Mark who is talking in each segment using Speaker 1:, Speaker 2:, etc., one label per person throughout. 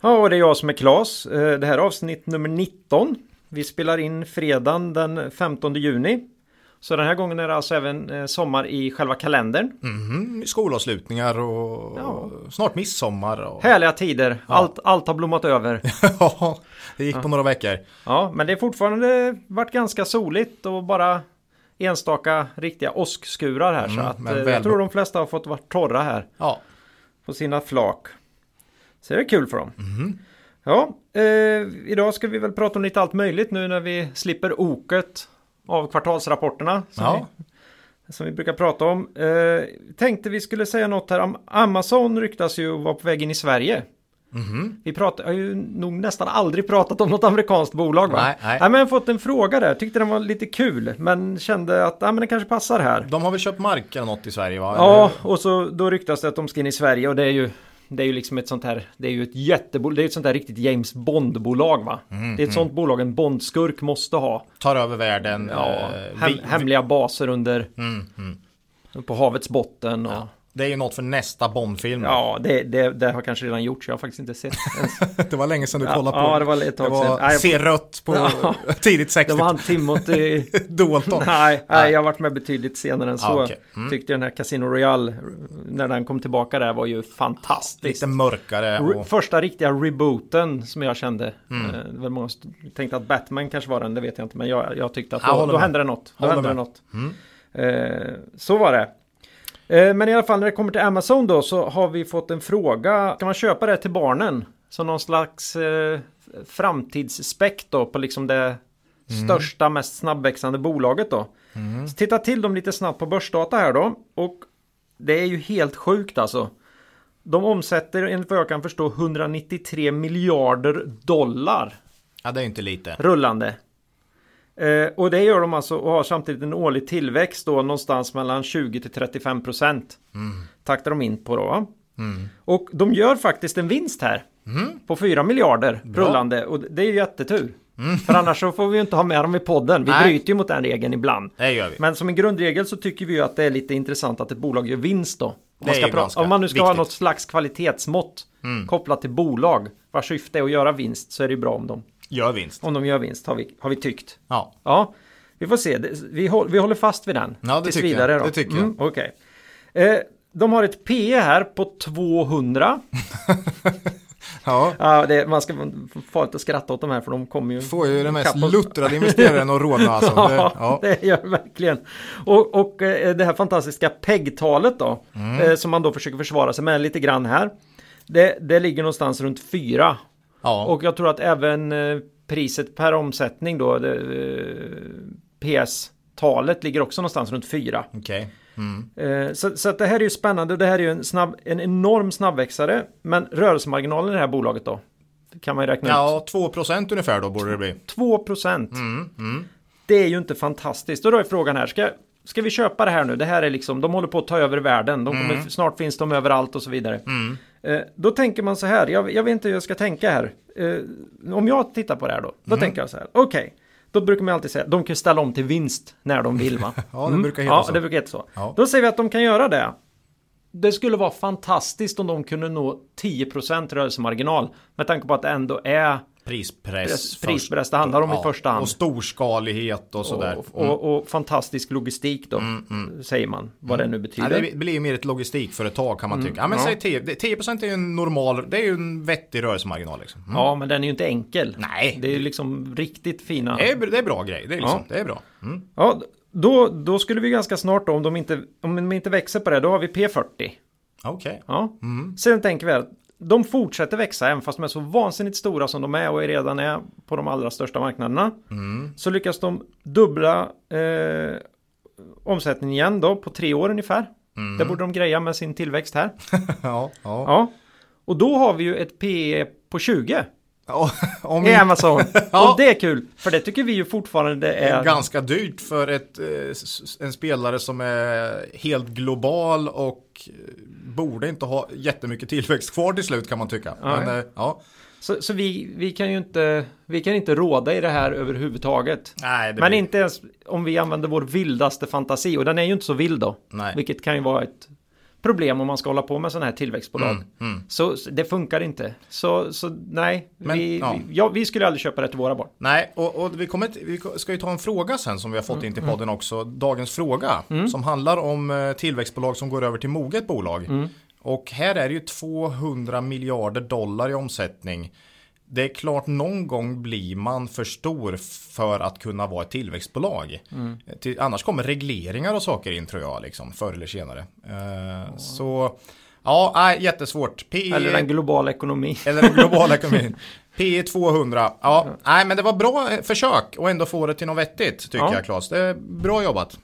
Speaker 1: Ja, och det är jag som är Klas. Eh, Det här är avsnitt nummer 19. Vi spelar in fredagen den 15 juni. Så den här gången är det alltså även eh, sommar i själva kalendern.
Speaker 2: Mhm, skolavslutningar och
Speaker 1: Ja.
Speaker 2: snart midsommar. Och...
Speaker 1: Härliga tider. Allt, allt har blommat över.
Speaker 2: Ja, det gick på några veckor.
Speaker 1: Ja, men det är fortfarande varit ganska soligt och bara enstaka riktiga åskskurar här. så
Speaker 2: Mm,
Speaker 1: att,
Speaker 2: men
Speaker 1: eh, jag tror de flesta har fått vara torra här
Speaker 2: Ja,
Speaker 1: på sina flak. Så det är kul för dem.
Speaker 2: Mhm.
Speaker 1: Ja, eh, idag ska vi väl prata om lite allt möjligt nu när vi slipper oket av kvartalsrapporterna. Som,
Speaker 2: Ja.
Speaker 1: vi, som vi brukar prata om. Eh, tänkte vi skulle säga något här om Amazon ryktas ju vara på väg in i Sverige.
Speaker 2: Mhm.
Speaker 1: Vi pratar, har ju nog nästan aldrig pratat om något amerikanskt bolag va?
Speaker 2: Nej, nej.
Speaker 1: men jag har fått en fråga där, tyckte den var lite kul men kände att ja, men den kanske passar här.
Speaker 2: de har väl köpt mark eller något i Sverige va?
Speaker 1: Ja, och så då ryktas det att de ska in i Sverige och det är ju det är ju liksom ett sånt här, det är ju ett jättebolag, det är ett sånt här riktigt James Bond-bolag va?
Speaker 2: Mm,
Speaker 1: det är ett sånt bolag en Bondskurk måste ha.
Speaker 2: Tar över världen.
Speaker 1: Ja,
Speaker 2: eh,
Speaker 1: hem,
Speaker 2: vi-
Speaker 1: hemliga baser under,
Speaker 2: Mm, mm.
Speaker 1: på havets botten och, ja,
Speaker 2: Det är ju något för nästa Bondfilm.
Speaker 1: det, det, det har kanske redan gjorts, jag har faktiskt inte sett
Speaker 2: det var länge sedan du
Speaker 1: Ja,
Speaker 2: kollade
Speaker 1: ja,
Speaker 2: på.
Speaker 1: det var ett tag
Speaker 2: det var
Speaker 1: sedan. Nej, jag-
Speaker 2: Se rött på
Speaker 1: Ja.
Speaker 2: tidigt 60
Speaker 1: Det var han Timothy
Speaker 2: Dalton.
Speaker 1: Nej, nej, jag har varit med betydligt senare än så.
Speaker 2: Ah, okej. Mm.
Speaker 1: Tyckte den här Casino Royale, när den kom tillbaka där var ju fantastisk.
Speaker 2: Lite mörkare.
Speaker 1: Re-
Speaker 2: Och...
Speaker 1: Första riktiga rebooten som jag kände.
Speaker 2: Mm.
Speaker 1: Eh, tänkte att Batman kanske var den, det vet jag inte. Men jag, jag tyckte att då, då hände det något. Då hände det något.
Speaker 2: Mm.
Speaker 1: Eh, så var det. Eh, men i alla fall när det kommer till Amazon då så har vi fått en fråga. Kan man köpa det till barnen? Som någon slags eh, framtidsspekt då på liksom det största, mest snabbväxande bolaget då. Så titta till dem lite snabbt på börsdata här då. Och det är ju helt sjukt alltså. De omsätter enligt vad jag kan förstå 193 miljarder dollar
Speaker 2: Ja, det är inte lite.
Speaker 1: rullande. Eh, och det gör de alltså och har samtidigt en årlig tillväxt då någonstans mellan 20 till 35 procent. Taktar de in på då. va? Och de gör faktiskt en vinst här. På 4 miljarder rullande och det är ju jättetur. För annars så får vi ju inte ha med dem i podden. Vi
Speaker 2: Nej.
Speaker 1: bryter ju mot den regeln ibland.
Speaker 2: Det gör vi.
Speaker 1: Men som en grundregel så tycker vi ju att det är lite intressant att ett bolag gör vinst då. Om man, ska
Speaker 2: ju
Speaker 1: pra-
Speaker 2: ganska
Speaker 1: om man nu ska ha
Speaker 2: viktigt.
Speaker 1: något slags kvalitetsmått kopplat till bolag vars syfte är att göra vinst så är det ju bra om de,
Speaker 2: Gör vinst.
Speaker 1: om de gör vinst har vi, har vi tyckt.
Speaker 2: Ja.
Speaker 1: Ja, vi får se. Vi, håll, vi håller fast vid den.
Speaker 2: Ja, det
Speaker 1: tills
Speaker 2: tycker jag.
Speaker 1: vidare Då.
Speaker 2: Det tycker jag.
Speaker 1: Mm, Okej. Eh, de har ett PE här på 200.
Speaker 2: ja.
Speaker 1: Ja, det, man ska få att skratta åt de här för de kommer ju...
Speaker 2: Får ju den mest luttrade investeraren att rådna alltså. Det,
Speaker 1: Ja,
Speaker 2: ja.
Speaker 1: det gör verkligen. Och, och eh, det här fantastiska PEG-talet då,
Speaker 2: Mm.
Speaker 1: eh, som man då försöker försvara sig med lite grann här. Det, det ligger någonstans runt 4.
Speaker 2: Ja.
Speaker 1: Och jag tror att även eh, priset per omsättning då, eh, PS-talet ligger också någonstans runt 4.
Speaker 2: Okej. Mm.
Speaker 1: Eh, så, så det här är ju spännande. Det här är ju en, snabb, en enorm snabbväxare. Men rörelsemarginalen i det här bolaget då? Kan man ju räkna ut.
Speaker 2: Ja, 2% ungefär då borde det bli.
Speaker 1: 2 procent.
Speaker 2: Mm, mm.
Speaker 1: Det är ju inte fantastiskt. Och då är frågan här, ska, ska vi köpa det här nu? Det här är liksom, de håller på att ta över världen. De kommer, Snart finns de överallt och så vidare.
Speaker 2: Mm.
Speaker 1: Eh, då tänker man så här, jag, jag vet inte hur jag ska tänka här. Eh, om jag tittar på det här då, då
Speaker 2: Mm.
Speaker 1: tänker jag så här, okej. Då brukar man alltid säga, de kan ställa om till vinst när de vill va?
Speaker 2: Ja, det brukar heta
Speaker 1: ja,
Speaker 2: så.
Speaker 1: det brukar heta så.
Speaker 2: Ja.
Speaker 1: Då säger vi att de kan göra det. Det skulle vara fantastiskt om de kunde nå 10% rörelsemarginal. Med tanke på att det ändå är
Speaker 2: Prispress.
Speaker 1: Pres- prispress det handlar om i första hand.
Speaker 2: Och storskalighet och sådär. Mm.
Speaker 1: och, och, och fantastisk logistik då, säger man. Vad det nu
Speaker 2: Ja,
Speaker 1: betyder.
Speaker 2: det blir ju mer ett logistikföretag kan man tycka. Ja men
Speaker 1: ja.
Speaker 2: säg 10, det- 10% är ju en normal, det är ju en vettig rörelsemarginal liksom. Mm.
Speaker 1: Ja, men den är ju inte enkel.
Speaker 2: Nej.
Speaker 1: Det är ju liksom riktigt fina.
Speaker 2: Det, är, det är bra grej, det är, liksom,
Speaker 1: Ja.
Speaker 2: det är bra. Mm.
Speaker 1: Ja, då, då skulle vi ganska snart då, om de inte, om de inte växer på det, då har vi P40.
Speaker 2: Okej.
Speaker 1: Ja. Sen tänker vi att de fortsätter växa även fast de är så vansinnigt stora som de är och redan är på de allra största marknaderna. Så lyckas de dubbla eh, omsättningen igen då på tre år ungefär. Det borde de greja med sin tillväxt här.
Speaker 2: ja, ja.
Speaker 1: Ja. Och då har vi ju ett PE på 20.
Speaker 2: om
Speaker 1: i Amazon.
Speaker 2: Ja.
Speaker 1: Och det är kul, för det tycker vi ju fortfarande är...
Speaker 2: är ganska dyrt för ett, eh, en spelare som är helt global och eh, borde inte ha jättemycket tillväxt kvar till slut kan man tycka. Men, eh, ja.
Speaker 1: Så, så vi, vi kan ju inte, vi kan inte råda i det här överhuvudtaget.
Speaker 2: Nej,
Speaker 1: Men
Speaker 2: blir-
Speaker 1: inte ens om vi använder vår vildaste fantasi, och den är ju inte så vild då.
Speaker 2: Nej.
Speaker 1: Vilket kan ju vara ett problem om man ska hålla på med sådana här tillväxtbolag.
Speaker 2: Mm, mm.
Speaker 1: Så det funkar inte. Så, så nej,
Speaker 2: Men,
Speaker 1: vi,
Speaker 2: ja.
Speaker 1: vi, ja, vi skulle aldrig köpa det till våra barn.
Speaker 2: Nej, och, och vi, kommer, vi ska ju ta en fråga sen som vi har fått in till podden också. Dagens fråga. Som handlar om eh, tillväxtbolag som går över till moget bolag. Och här är det ju 200 miljarder dollar i omsättning. Det är klart någon gång blir man för stor för att kunna vara ett tillväxtbolag. Till, annars kommer regleringar och saker in tror jag, liksom, förr eller senare. Eh, Så, ja, nej, jättesvårt. P
Speaker 1: Eller den globala ekonomin.
Speaker 2: eller den globala ekonomin. P 200. Ja, nej men det var bra eh, försök och ändå få det till något vettigt tycker
Speaker 1: Ja.
Speaker 2: jag Claes. Det är bra jobbat.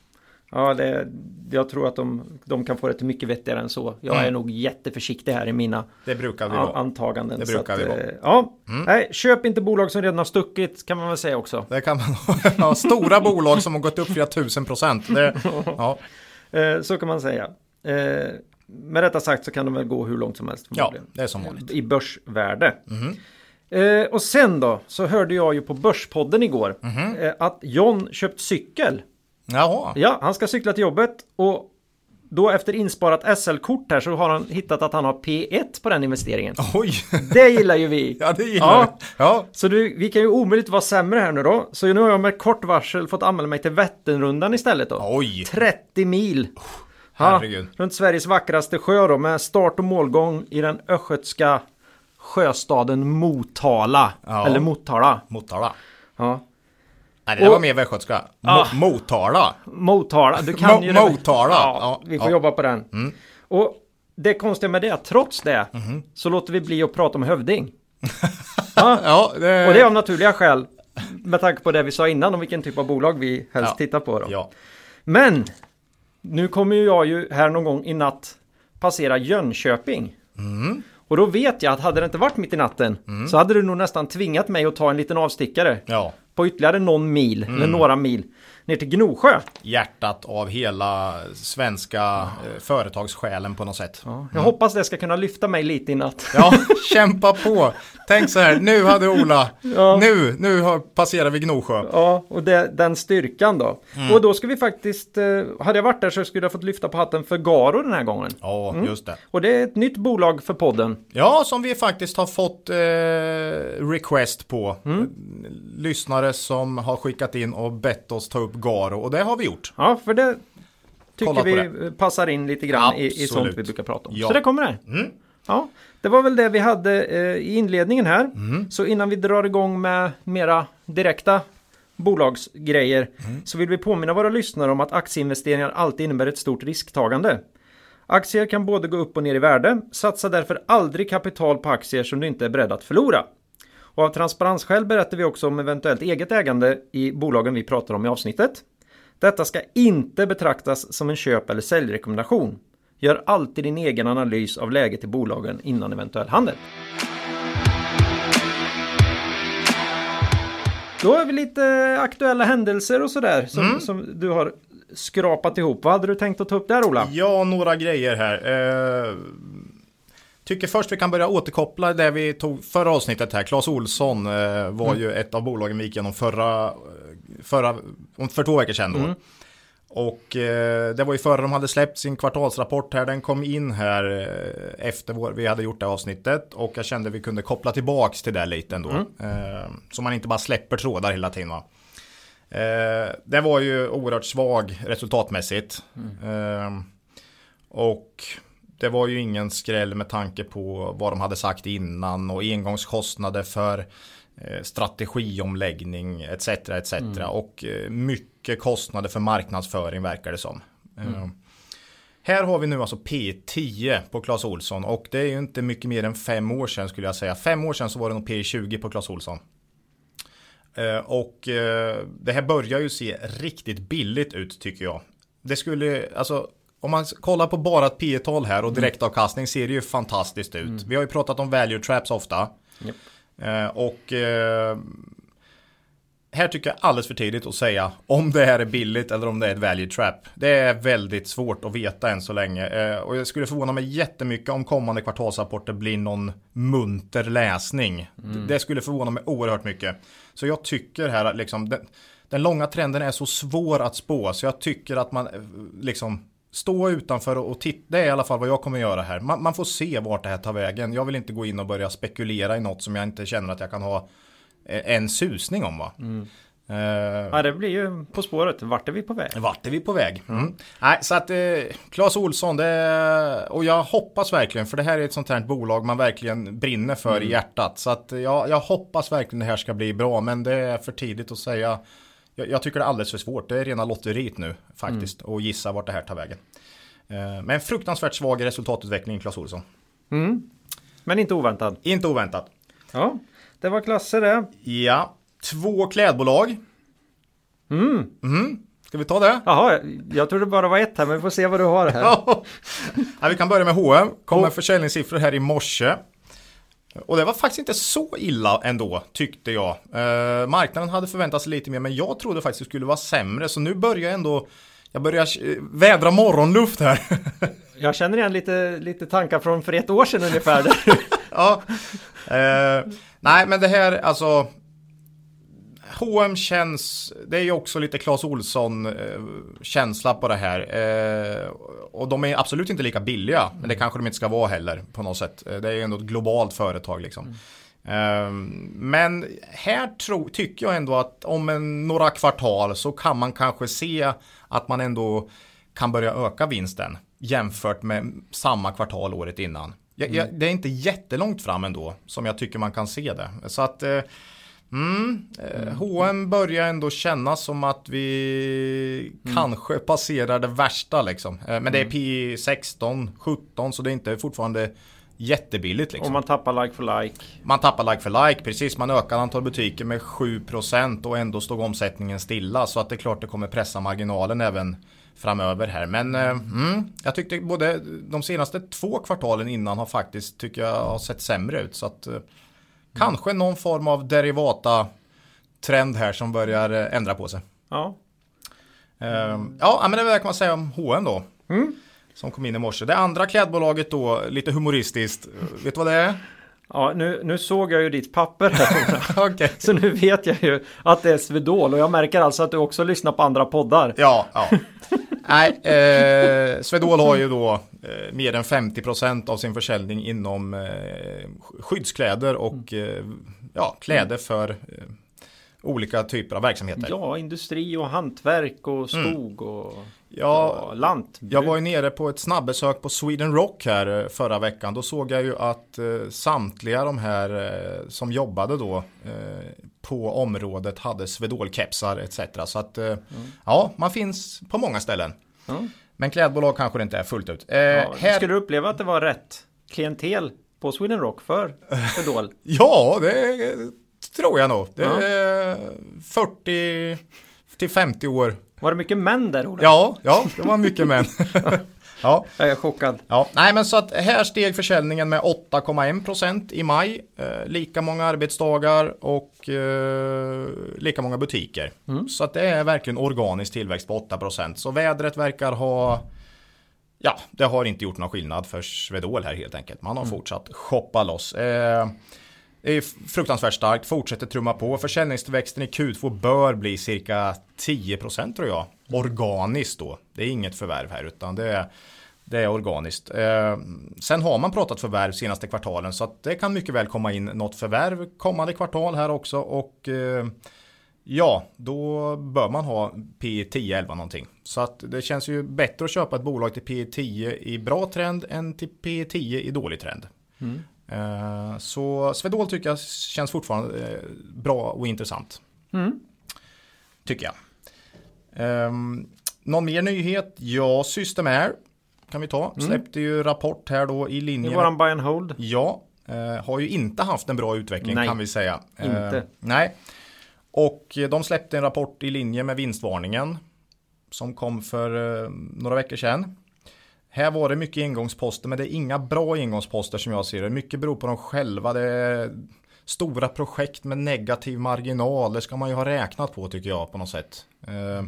Speaker 1: Ja, det, jag tror att de, de kan få det till mycket vettigare än så. Jag
Speaker 2: Mm.
Speaker 1: är nog jätteförsiktig här i mina
Speaker 2: Det brukar vi vara.
Speaker 1: antaganden.
Speaker 2: Det brukar
Speaker 1: att,
Speaker 2: vi vara.
Speaker 1: eh, Ja, nej, köp inte bolag som redan har stuckit kan man väl säga också.
Speaker 2: Det kan man ha. Stora bolag som har gått upp flera tusen procent. Det, ja,
Speaker 1: Eh, Så kan man säga. Eh, Med detta sagt så kan de väl gå hur långt som helst.
Speaker 2: ja, det är som vanligt.
Speaker 1: I börsvärde. Eh, och sen då så hörde jag ju på Börspodden igår eh, att John köpt cykel.
Speaker 2: Jaha,
Speaker 1: Ja, han ska cykla till jobbet och då efter insparat SL-kort här så har han hittat att han har P1 på den investeringen.
Speaker 2: oj.
Speaker 1: Det gillar ju vi.
Speaker 2: Ja, det gillar
Speaker 1: Ja.
Speaker 2: Ja,
Speaker 1: Så du, vi kan ju omöjligt vara sämre här nu då. Så nu har jag med kort varsel fått anmäla mig till Vätternrundan istället då.
Speaker 2: oj.
Speaker 1: 30 mil. Ja,
Speaker 2: herregud.
Speaker 1: runt Sveriges vackraste sjö då med start och målgång i den östgötska sjöstaden Motala.
Speaker 2: Ja.
Speaker 1: Eller Motala.
Speaker 2: Motala.
Speaker 1: Ja.
Speaker 2: Nej, det där
Speaker 1: Och-
Speaker 2: var mer västgötska. Mo-
Speaker 1: Ah.
Speaker 2: Motala.
Speaker 1: Motala, du kan
Speaker 2: Mo-
Speaker 1: ju.
Speaker 2: Motala.
Speaker 1: Ja,
Speaker 2: Ja,
Speaker 1: vi får
Speaker 2: ja.
Speaker 1: jobba på den. Och det konstiga med det, att trots det
Speaker 2: Mhm.
Speaker 1: så låter vi bli att prata om hövding.
Speaker 2: Ja, det...
Speaker 1: Och det är av naturliga skäl. Med tanke på det vi sa innan om vilken typ av bolag vi helst
Speaker 2: Ja.
Speaker 1: tittar på. Då.
Speaker 2: Ja.
Speaker 1: Men nu kommer jag ju här någon gång i natt passera Jönköping.
Speaker 2: Mm.
Speaker 1: Och då vet jag att hade det inte varit mitt i natten så hade du nog nästan tvingat mig att ta en liten avstickare
Speaker 2: ja.
Speaker 1: På ytterligare någon mil
Speaker 2: Mm.
Speaker 1: eller några mil ner till Gnosjö.
Speaker 2: Hjärtat av hela svenska eh, företagssjälen på något sätt.
Speaker 1: Ja, jag hoppas det ska kunna lyfta mig lite i natt.
Speaker 2: Ja, kämpa på. Tänk så här, nu hade Ola,
Speaker 1: Ja.
Speaker 2: nu, nu passerar vi Gnosjö.
Speaker 1: Ja, och det, den styrkan då.
Speaker 2: Mm.
Speaker 1: Och då ska vi faktiskt, eh, hade jag varit där så skulle jag fått lyfta på hatten för Garo den här gången.
Speaker 2: Ja, just det.
Speaker 1: Och det är ett nytt bolag för podden.
Speaker 2: Ja, som vi faktiskt har fått eh, request på. Lyssnare som har skickat in och bett oss ta upp Garo och det har vi gjort.
Speaker 1: Ja, för det tycker
Speaker 2: Kolla på
Speaker 1: vi passar in lite grann i, i sånt vi brukar prata om.
Speaker 2: Ja.
Speaker 1: Så det kommer där.
Speaker 2: Mm.
Speaker 1: Ja, det var väl det vi hade eh, i inledningen här.
Speaker 2: Mm.
Speaker 1: Så innan vi drar igång med mera direkta bolagsgrejer
Speaker 2: Mm.
Speaker 1: så vill vi påminna våra lyssnare om att aktieinvesteringar alltid innebär ett stort risktagande. Aktier kan både gå upp och ner i värde. Satsa därför aldrig kapital på aktier som du inte är beredd att förlora. Och av transparensskäl berättar vi också om eventuellt eget ägande i bolagen vi pratar om i avsnittet. Detta ska inte betraktas som en köp eller säljrekommendation. Gör alltid din egen analys av läget i bolagen innan eventuell handel. Då har vi lite aktuella händelser och sådär som, som du har skrapat ihop. Vad hade du tänkt att ta upp där Ola?
Speaker 2: Ja, några grejer här. Eh, tycker först vi kan börja återkoppla det vi tog förra avsnittet här. Claes Olsson eh, var ju ett av bolagen vi gick igenom förra, förra, om- för två veckor sedan då. Och eh, det var ju före de hade släppt sin kvartalsrapport här. Den kom in här eh, efter vår, vi hade gjort det avsnittet. Och jag kände vi kunde koppla tillbaks till det lite ändå. Eh, så man inte bara släpper trådar hela tiden va. Eh, det var ju oerhört svag resultatmässigt. Eh, och det var ju ingen skräll med tanke på vad de hade sagt innan och engångskostnader för eh, strategiomläggning etc. etc. Och eh, mycket kostnader för marknadsföring verkar det som. Eh, här har vi nu alltså P10 på Clas Olsson och det är ju inte mycket mer än fem år sedan skulle jag säga. Fem år sedan så var det nog P20 på Clas Olsson. Och det här börjar ju se riktigt billigt ut tycker jag. Det skulle, alltså om man kollar på bara ett P tal här och direktavkastning ser det ju fantastiskt ut. Vi har ju pratat om value traps ofta.
Speaker 1: Japp.
Speaker 2: Eh, och eh, här tycker jag alldeles för tidigt att säga om det här är billigt eller om det är ett value trap. Det är väldigt svårt att veta än så länge. Eh, och jag skulle förvåna mig jättemycket om kommande kvartalsrapporter blir någon munter läsning. Mm. Det skulle förvåna mig oerhört mycket. Så jag tycker här att liksom den, den långa trenden är så svår att spå. Så jag tycker att man liksom stå utanför och titta. Det är i alla fall vad jag kommer göra här. Man, man, får se vart det här tar vägen. Jag vill inte gå in och börja spekulera i något som jag inte känner att jag kan ha eh, en susning om. Va? Mm.
Speaker 1: Uh, ja, det blir ju På spåret. Vart är vi på väg?
Speaker 2: Vart är vi på väg? Mm. Nej, så att eh, Claes Olsson, det, och jag hoppas verkligen, för det här är ett sånt här bolag man verkligen brinner för mm. i hjärtat. Så att ja, jag hoppas verkligen det här ska bli bra, men det är för tidigt att säga jag, jag, tycker det är alldeles för svårt. Det är rena lotteriet nu faktiskt. Mm. Och gissa vart det här tar vägen. Eh, men fruktansvärt svag resultatutveckling Clas Olsson.
Speaker 1: Mm. Men inte oväntat.
Speaker 2: Inte oväntat.
Speaker 1: Ja, det var klasser det.
Speaker 2: Ja, två klädbolag.
Speaker 1: Mm.
Speaker 2: Mm. Ska vi ta det?
Speaker 1: Jaha, jag trodde bara var ett här, men vi får se vad du har här.
Speaker 2: ja, vi kan börja med H&M. Kommer oh. försäljningssiffror här i morse. Och det var faktiskt inte så illa ändå, tyckte jag. Eh, marknaden hade förväntat sig lite mer, men jag trodde faktiskt det skulle vara sämre. Så nu börjar ändå, jag börjar vädra morgonluft här.
Speaker 1: jag känner igen lite, lite tankar från för ett år sedan ungefär.
Speaker 2: ja. Eh, nej, men det här, alltså. H&M känns, det är ju också lite Clas Olsson eh, känsla på det här. Eh, och de är absolut inte lika billiga, mm. men det kanske de inte ska vara heller på något sätt. Eh, det är ju ändå ett globalt företag liksom. Mm. Ehm, men här tro, tycker jag ändå att om en, några kvartal så kan man kanske se att man ändå kan börja öka vinsten jämfört med samma kvartal året innan. Jag, jag, mm. det är inte jättelångt fram ändå som jag tycker man kan se det. Så att Mm. Eh, H&M börjar ändå kännas som att vi mm. kanske passerar det värsta liksom. Eh, men det är mm. P 16, 17 så det är inte fortfarande jättebilligt. Liksom.
Speaker 1: Och man tappar like for like.
Speaker 2: Man tappar like for like, precis. Man ökar antal butiker med 7% och ändå står omsättningen stilla. Så att det är klart det kommer pressa marginalen även framöver här. Men eh, mm, jag tyckte både de senaste två kvartalen innan har faktiskt, tycker jag, har sett sämre ut. Så att eh, Kanske någon form av derivata trend här som börjar eh, ändra på sig.
Speaker 1: Ja.
Speaker 2: Um, ja, men det kan man säga om H&M då. Mm. Som kom in i morse. Det andra klädbolaget då, lite humoristiskt. Vet du vad det är?
Speaker 1: Ja, nu, nu såg jag ju ditt papper här. okay. Så nu vet jag ju att det är Svedol och jag märker alltså att du också lyssnar på andra poddar.
Speaker 2: Ja, ja. Nej, eh, Swedol har ju då eh, mer än 50% av sin försäljning inom eh, skyddskläder och eh, ja, kläder för eh, olika typer av verksamheter.
Speaker 1: Ja, industri och hantverk och mm. skog mm. och ja, lantbruk.
Speaker 2: Jag var ju nere på ett snabbesök på Sweden Rock här eh, förra veckan. Då såg jag ju att eh, samtliga de här eh, som jobbade då eh, på området hade Swedol-kepsar etc. Så att mm. ja, man finns på många ställen. Mm. Men klädbolag kanske det inte är fullt ut.
Speaker 1: Eh, ja, här... Skulle du uppleva att det var rätt klientel på Sweden Rock för Swedol?
Speaker 2: ja, det tror jag nog. Det är 40 till 50 år.
Speaker 1: Var det mycket män där Ola?
Speaker 2: Ja, ja, det var mycket män.
Speaker 1: Ja. Jag är chockad.
Speaker 2: Ja, nej men så att här steg försäljningen med 8,1% i maj. Eh, lika många arbetsdagar och eh, lika många butiker. Mm. Så att det är verkligen organisk tillväxt på 8%. Så vädret verkar ha Ja, det har inte gjort någon skillnad för Svedol här helt enkelt. Man har mm. fortsatt shoppa loss. Eh, det är fruktansvärt starkt, fortsätter trumma på. Försäljningstillväxten i Q2 bör bli cirka 10% tror jag. Organiskt då. Det är inget förvärv här utan det är, det är organiskt. Eh, sen har man pratat förvärv senaste kvartalen så att det kan mycket väl komma in något förvärv kommande kvartal här också och eh, ja, då bör man ha P 10 11 någonting. Så att det känns ju bättre att köpa ett bolag till P 10 i bra trend än till P 10 i dålig trend. Mm. Eh, så Swedol tycker jag känns fortfarande eh, bra och intressant. Mm. Tycker jag. Um, någon mer nyhet? Ja, System Air kan vi ta. Mm. Släppte ju rapport här då i linje.
Speaker 1: Det var en buy and hold.
Speaker 2: Ja, uh, har ju inte haft en bra utveckling
Speaker 1: nej.
Speaker 2: kan vi säga.
Speaker 1: Inte. Uh,
Speaker 2: nej. Och de släppte en rapport i linje med vinstvarningen. Som kom för några veckor sedan. Här var det mycket engångsposter men det är inga bra engångsposter som jag ser det. Mycket beror på dem själva. Det är stora projekt med negativ marginal, det ska man ju ha räknat på tycker jag på något sätt. Eh,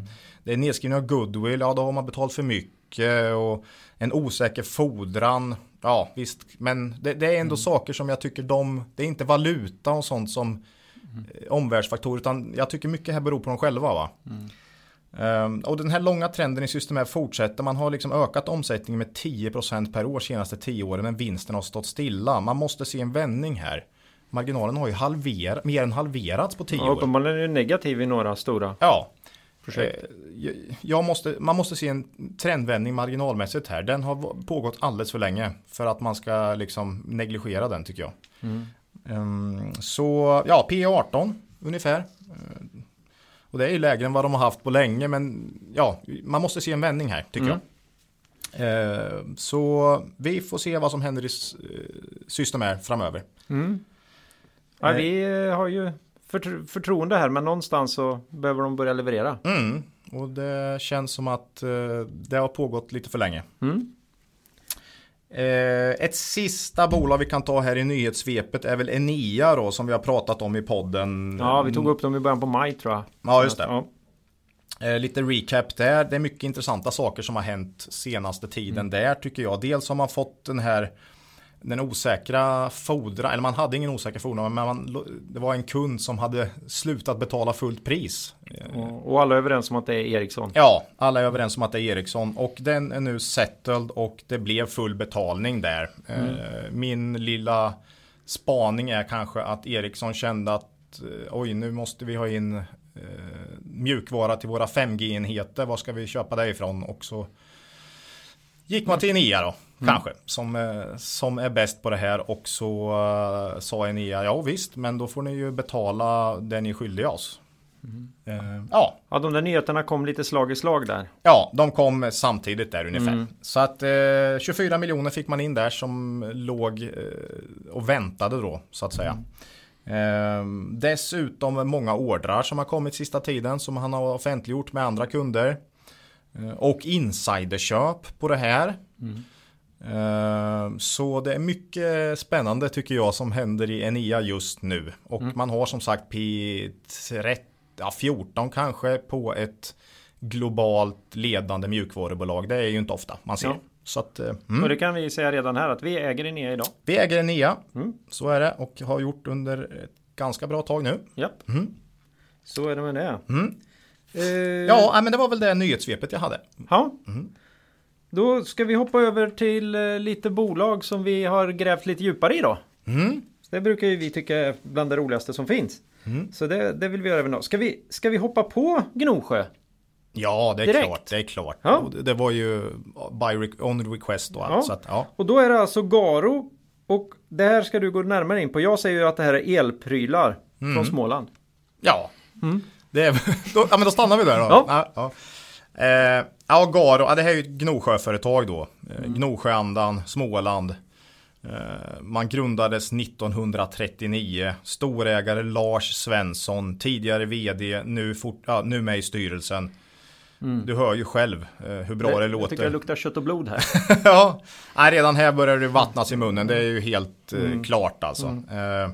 Speaker 2: det är nedskrivning av goodwill, ja då har man betalt för mycket och en osäker fordran. Ja visst, men det, det är ändå mm. saker som jag tycker de, det är inte valuta och sånt som mm. omvärldsfaktorer utan jag tycker mycket här beror på dem själva. Va? Mm. Um, och den här långa trenden i systemet fortsätter. Man har liksom ökat omsättningen med 10% per år senaste 10 åren men vinsten har stått stilla. Man måste se en vändning här. Marginalen har ju halverat, mer än halverats på 10 ja, år.
Speaker 1: Uppenbarligen är det negativ i några stora
Speaker 2: ja. projekt. Eh, jag måste, man måste se en trendvändning marginalmässigt här. Den har pågått alldeles för länge för att man ska liksom negligera den tycker jag. Mm. Um, så ja, P 18 ungefär. Och det är ju lägre än vad de har haft på länge men ja, man måste se en vändning här tycker mm. jag. Eh, så vi får se vad som händer i eh, Systemair framöver. Mm.
Speaker 1: Ja, vi eh, har ju förtro förtroende här men någonstans så behöver de börja leverera.
Speaker 2: Mm. Och det känns som att eh, det har pågått lite för länge. Mm. Eh, ett sista bolag vi kan ta här i nyhetssvepet är väl Enia då som vi har pratat om i podden.
Speaker 1: Ja, vi tog upp dem i början på maj tror jag.
Speaker 2: Ja, just det. Ja. Eh, lite recap där. Det är mycket intressanta saker som har hänt senaste tiden mm. där tycker jag. Dels har man fått den här den osäkra fordran, eller man hade ingen osäker fordran, men man, det var en kund som hade slutat betala fullt pris.
Speaker 1: Och alla är överens om att det är Ericsson?
Speaker 2: Ja, alla är överens om att det är Ericsson och den är nu settled och det blev full betalning där. Mm. Eh, min lilla spaning är kanske att Ericsson kände att eh, oj, nu måste vi ha in eh, mjukvara till våra 5G-enheter. Var ska vi köpa det ifrån? Och så gick man till Enea då. Mm. Kanske, som, eh, som är bäst på det här och så uh, sa Enea, ja visst, men då får ni ju betala det ni är skyldiga oss.
Speaker 1: Mm. Uh, ja. ja, de där nyheterna kom lite slag i slag där.
Speaker 2: Ja, de kom samtidigt där ungefär. Mm. Så att uh, 24 miljoner fick man in där som låg och väntade då, så att säga. Mm. dessutom många ordrar som har kommit sista tiden som han har offentliggjort med andra kunder. Och insiderköp på det här. Mm. Ehm, så det är mycket spännande tycker jag som händer i Enea just nu. Och mm. man har som sagt P13, ja, 14 kanske på ett globalt ledande mjukvarubolag. Det är ju inte ofta man ser. Ja. Så att,
Speaker 1: eh, mm. Och det kan vi säga redan här att vi äger Enea idag.
Speaker 2: Vi äger Enea, mm. så är det och har gjort under ett ganska bra tag nu.
Speaker 1: Japp. Mm. Så är det med det.
Speaker 2: Uh... Ja, men det var väl det nyhetssvepet jag hade.
Speaker 1: Ja. Mm. Då ska vi hoppa över till eh, lite bolag som vi har grävt lite djupare i då. Mm. Det brukar ju vi tycka är bland det roligaste som finns. Mm. Så det, det, vill vi göra även då. Ska vi, ska vi hoppa på Gnosjö?
Speaker 2: Ja, det är Direkt. klart. Det är klart. Ja. Det var ju by on request och allt. Ja. Så att, ja.
Speaker 1: Och då är det alltså Garo. Och det här ska du gå närmare in på. Jag säger ju att det här är elprylar mm. från Småland.
Speaker 2: Ja, mm. Det är, då, ja men då stannar vi där då. Ja. Ja, Eh, ja, Garo, ja, det här är ju ett Gnosjöföretag då. Eh, mm. Gnosjöandan, Småland. Eh, man grundades 1939. Storägare Lars Svensson, tidigare vd, nu, fort, ja, nu med i styrelsen. Mm. Du hör ju själv eh, hur bra det, det låter. Jag
Speaker 1: tycker det luktar kött och blod här.
Speaker 2: ja, redan här börjar det vattnas i munnen. Det är ju helt eh, mm. klart alltså. Mm.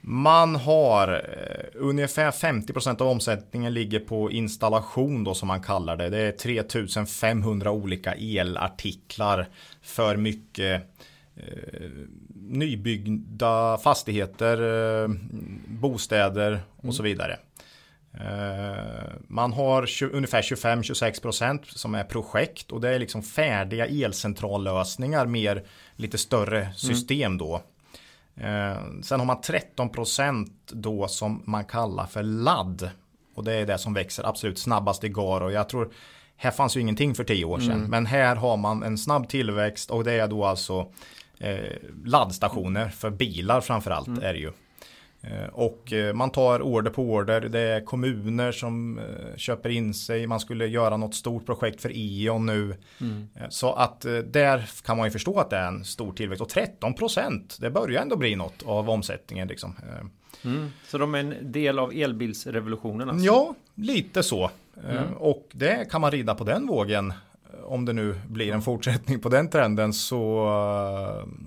Speaker 2: Man har eh, ungefär 50% av omsättningen ligger på installation då som man kallar det. Det är 3500 olika elartiklar för mycket eh, nybyggda fastigheter, eh, bostäder och mm. så vidare. Eh, man har 20, ungefär 25-26% som är projekt och det är liksom färdiga elcentrallösningar mer lite större mm. system då. Eh, sen har man 13% då som man kallar för ladd. Och det är det som växer absolut snabbast i GAR. jag tror, här fanns ju ingenting för tio år sedan. Mm. Men här har man en snabb tillväxt och det är då alltså eh, laddstationer för bilar framförallt mm. är det ju. Eh, och eh, man tar order på order. Det är kommuner som eh, köper in sig. Man skulle göra något stort projekt för E.ON nu. Mm. Så att där kan man ju förstå att det är en stor tillväxt. Och 13 procent, det börjar ändå bli något av omsättningen. Liksom.
Speaker 1: Mm. Så de är en del av elbilsrevolutionen? Alltså.
Speaker 2: Ja, lite så. Mm. Och det kan man rida på den vågen. Om det nu blir en fortsättning på den trenden så,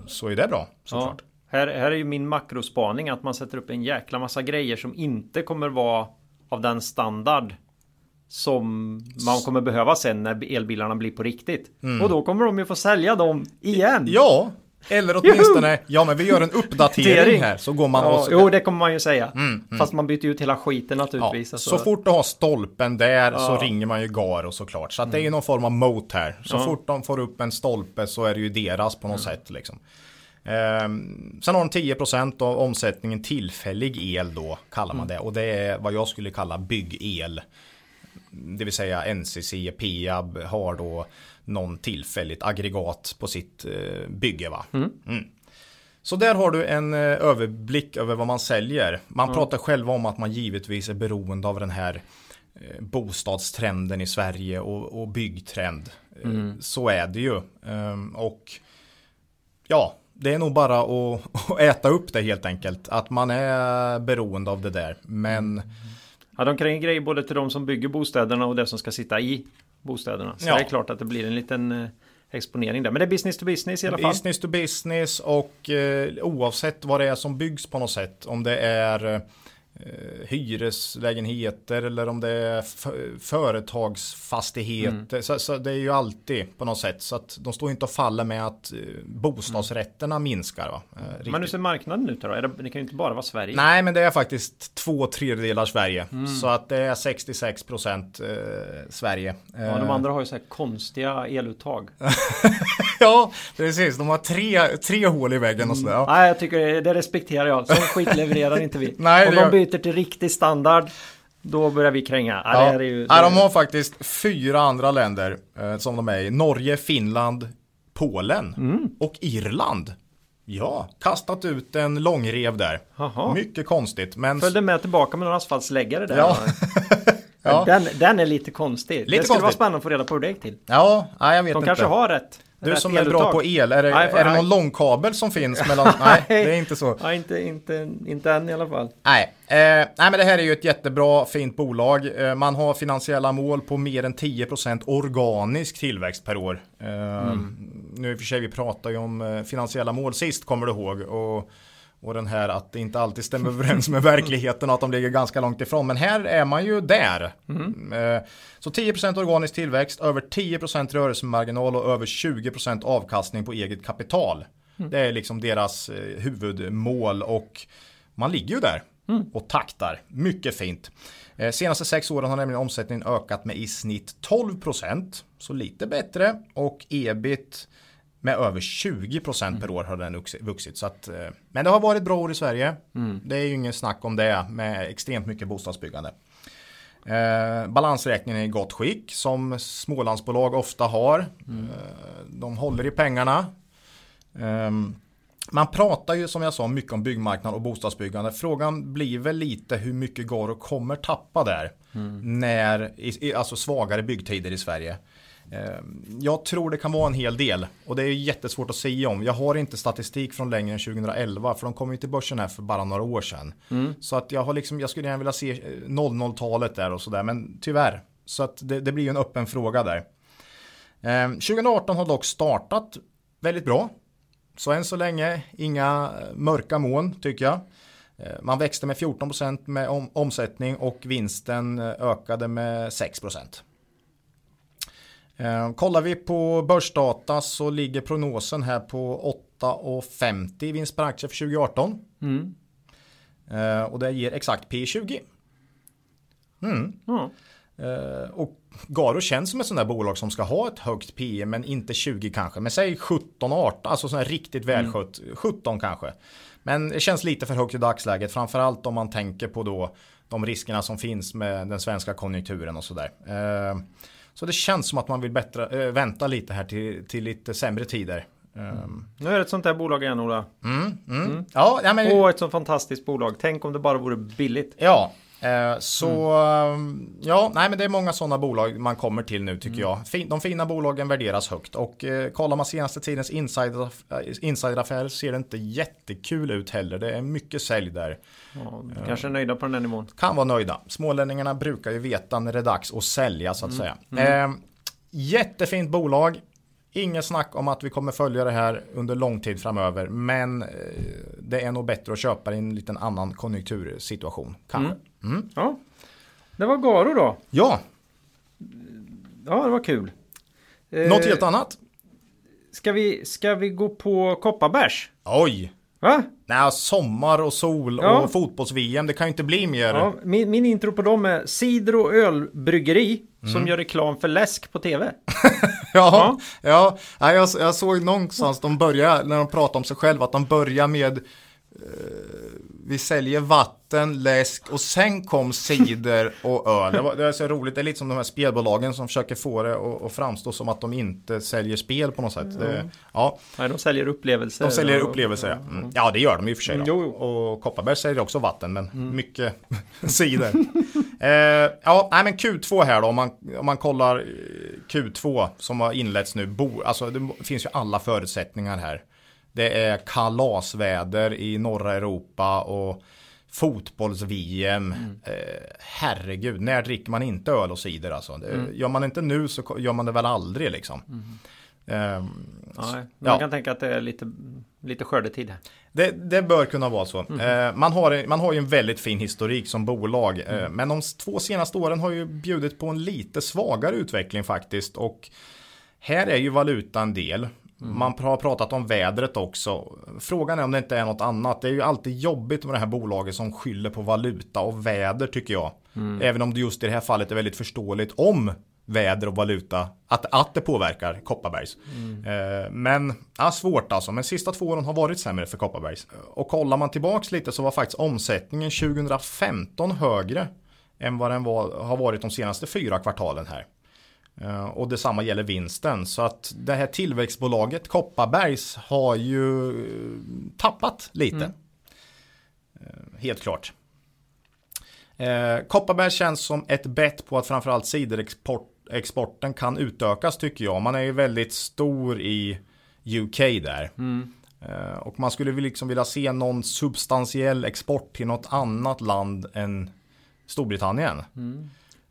Speaker 2: så är det bra såklart.
Speaker 1: Ja. Här, här är ju min makrospaning att man sätter upp en jäkla massa grejer som inte kommer vara av den standard som man kommer behöva sen när elbilarna blir på riktigt.
Speaker 2: Mm.
Speaker 1: Och då kommer de ju få sälja dem igen.
Speaker 2: Ja, eller åtminstone, ja men vi gör en uppdatering här så går man
Speaker 1: Ja,
Speaker 2: och...
Speaker 1: jo, det kommer man ju säga.
Speaker 2: Mm,
Speaker 1: Fast man byter ut hela skiten
Speaker 2: Ja,
Speaker 1: naturligtvis. alltså.
Speaker 2: så fort du har stolpen där så
Speaker 1: Ja.
Speaker 2: ringer man ju Garo såklart. Så att det är ju någon form av mot här. Så
Speaker 1: Ja.
Speaker 2: fort de får upp en stolpe så är det ju deras på något sätt liksom. Ehm, sen har de 10% av omsättningen tillfällig el då kallar man det. Och det är vad jag skulle kalla byggel. Det vill säga NCC, Peab har då någon tillfälligt aggregat på sitt eh, bygge va. Mm. Så där har du en eh, överblick över vad man säljer. Man pratar själva om att man givetvis är beroende av den här eh, bostadstrenden i Sverige och, och byggtrend. Eh, Så är det ju. Ehm, och ja, det är nog bara att, att äta upp det helt enkelt. Att man är beroende av det där. Men
Speaker 1: Ja, de kränger grejer både till de som bygger bostäderna och det som ska sitta i bostäderna. Så
Speaker 2: Ja.
Speaker 1: det är klart att det blir en liten eh, exponering där. Men det är business to business i alla fall.
Speaker 2: business to business och eh, oavsett vad det är som byggs på något sätt. Om det är eh, hyreslägenheter eller om det är företagsfastigheter. Så, så det är ju alltid på något sätt. Så att de står inte och faller med att eh, bostadsrätterna minskar. Va? Eh,
Speaker 1: Men hur ser marknaden ut då? Det, det kan ju inte bara vara Sverige.
Speaker 2: Nej, men det är faktiskt två tredjedelar Sverige.
Speaker 1: Mm.
Speaker 2: Så att det är 66 procent eh, Sverige.
Speaker 1: Ja, de
Speaker 2: Eh,
Speaker 1: andra har ju så här konstiga eluttag.
Speaker 2: ja, precis. De har tre, tre hål i väggen och sådär. Ja.
Speaker 1: Nej, jag tycker det, det respekterar jag. Sån skit levererar inte vi.
Speaker 2: Nej, Det
Speaker 1: byter till riktig standard, då börjar vi kränga. Ja, det
Speaker 2: Ja.
Speaker 1: är ju,
Speaker 2: ja, de har faktiskt fyra andra länder eh, som de är i. Norge, Finland, Polen
Speaker 1: Mm.
Speaker 2: och Irland. Ja, kastat ut en långrev där.
Speaker 1: Jaha.
Speaker 2: Mycket konstigt. Men
Speaker 1: Följde med tillbaka med några asfaltsläggare där.
Speaker 2: Ja. Ja.
Speaker 1: Den, den är lite konstig.
Speaker 2: Lite
Speaker 1: det skulle vara
Speaker 2: konstigt.
Speaker 1: spännande att få reda på hur det gick till.
Speaker 2: ja, nej, jag vet
Speaker 1: De
Speaker 2: inte.
Speaker 1: kanske har rätt.
Speaker 2: Du
Speaker 1: rätt
Speaker 2: som är bra på el, är det,
Speaker 1: Nej, för-
Speaker 2: är det
Speaker 1: nej.
Speaker 2: någon långkabel som finns mellan? Nej, det är inte så.
Speaker 1: Ja, inte, inte, inte än i alla fall.
Speaker 2: Nej, eh, nej, men det här är ju ett jättebra fint bolag. Eh, man har finansiella mål på mer än 10% organisk tillväxt per år. Eh, Nu i och för sig, vi pratade ju om eh, finansiella mål sist, kommer du ihåg. Och, och den här att det inte alltid stämmer överens med verkligheten och att de ligger ganska långt ifrån. Men här är man ju där. Eh, Så 10% organisk tillväxt, över 10% rörelsemarginal och över 20% avkastning på eget kapital. Det är liksom deras eh, huvudmål och man ligger ju där och taktar. Mycket fint. Eh, Senaste sex åren har nämligen omsättningen ökat med i snitt 12%. Så lite bättre. Och ebit med över 20% per år har den ux- vuxit. Så att, eh, men det har varit bra år i Sverige. Det är ju ingen snack om det med extremt mycket bostadsbyggande. Eh, balansräkningen är i gott skick som Smålandsbolag ofta har. Eh, de håller i pengarna. Ehm, man pratar ju som jag sa mycket om byggmarknad och bostadsbyggande. Frågan blir väl lite hur mycket Garo kommer tappa där. När, i, i, alltså svagare byggtider i Sverige. Ehm, Jag tror det kan vara en hel del och det är jättesvårt att säga om. Jag har inte statistik från längre än 2011 för de kom ju till börsen här för bara några år sedan. Så att jag har liksom, jag skulle gärna vilja se eh, 00-talet där och sådär men tyvärr. Så att det, det blir ju en öppen fråga där. Ehm, 2018 har dock startat väldigt bra. Så än så länge inga eh, mörka moln tycker jag. Eh, Man växte med 14% med om, omsättning och vinsten eh, ökade med 6%. Eh, kollar vi på börsdata så ligger prognosen här på 8,50 i vinst per aktie för 2018.
Speaker 1: Mm.
Speaker 2: Eh, och det ger exakt P20. Mm. Eh, och Garo känns som ett sånt där bolag som ska ha ett högt P men inte 20 kanske. Men säg 17, 18, alltså sån här riktigt välskött. 17 kanske. Men det känns lite för högt i dagsläget. Framförallt om man tänker på då de riskerna som finns med den svenska konjunkturen och sådär. Så det känns som att man vill bättre, eh, vänta lite här till, till lite sämre tider. Eh,
Speaker 1: Nu är det ett sånt här bolag igen Ola.
Speaker 2: mm, mm. Ja, ja, men,
Speaker 1: Åh, ett så fantastiskt bolag. Tänk om det bara vore billigt.
Speaker 2: Ja, så eh, ja, nej men det är många sådana bolag man kommer till nu tycker jag. Fin, de fina bolagen värderas högt och eh, kollar man senaste tidens insider, eh, insideraffärer ser det inte jättekul ut heller. Det är mycket sälj där.
Speaker 1: Ja, kanske är nöjda på den här nivån.
Speaker 2: Kan vara nöjda. Smålänningarna brukar ju veta när det är dags att sälja så att säga. Eh, jättefint bolag. Inget snack om att vi kommer följa det här under lång tid framöver. Men eh, det är nog bättre att köpa i en liten annan konjunktursituation. Kanske. Mm.
Speaker 1: Ja. Det var Garo då.
Speaker 2: Ja,
Speaker 1: Ja, det var kul. Eh,
Speaker 2: något helt annat.
Speaker 1: Ska vi, ska vi gå på Kopparbärs?
Speaker 2: Oj!
Speaker 1: Va?
Speaker 2: Nej, sommar och sol
Speaker 1: Ja.
Speaker 2: och fotbolls-VM. Det kan ju inte bli mer.
Speaker 1: Ja, min, min intro på dem är cider och ölbryggeri
Speaker 2: Mm.
Speaker 1: som gör reklam för läsk på tv.
Speaker 2: Ja, ja. ja jag, jag såg någonstans de börjar, när de pratar om sig själva, att de börjar med eh, vi säljer vatten, läsk och sen kom cider och öl. Det, var, det är så roligt, det är lite som de här spelbolagen som försöker få det att, framstå som att de inte säljer spel på något sätt. Det, ja,
Speaker 1: Nej, de säljer upplevelser.
Speaker 2: de säljer
Speaker 1: och-
Speaker 2: upplevelser. Ja. Mm. ja, det gör de i och för sig. Då.
Speaker 1: Jo, jo.
Speaker 2: Och Kopparberg säljer också vatten, men mycket cider. eh, ja, nej, men Q2 här då, om man, om man kollar eh, Q2 som har inletts nu. Bo, alltså, det finns ju alla förutsättningar här. Det är kalasväder i norra Europa och fotbolls-VM. Eh, herregud, när dricker man inte öl och cider alltså? Det, Gör man inte nu så gör man det väl aldrig liksom.
Speaker 1: Nej, men
Speaker 2: Ja.
Speaker 1: man kan tänka att det är lite, lite skördetid här.
Speaker 2: det, det bör kunna vara så. Eh, man, har, man har ju en väldigt fin historik som bolag. Eh, men de två senaste åren har ju bjudit på en lite svagare utveckling faktiskt. Och här är ju valutan del. Man har pratat om vädret också. Frågan är om det inte är något annat. Det är ju alltid jobbigt med det här bolaget som skyller på valuta och väder tycker jag. Även om det just i det här fallet är väldigt förståeligt om väder och valuta, att, att det påverkar Kopparbergs. Eh, men, ja, svårt alltså. Men sista två åren har varit sämre för Kopparbergs. Och kollar man tillbaks lite så var faktiskt omsättningen 2015 högre än vad den var, har varit de senaste fyra kvartalen här. Eh, Och detsamma gäller vinsten. Så att det här tillväxtbolaget Kopparbergs har ju eh, tappat lite. Eh, Helt klart. Eh, Kopparberg känns som ett bett på att framförallt ciderexporten kan utökas tycker jag. Man är ju väldigt stor i UK där. Eh, och man skulle liksom vilja se någon substantiell export till något annat land än Storbritannien.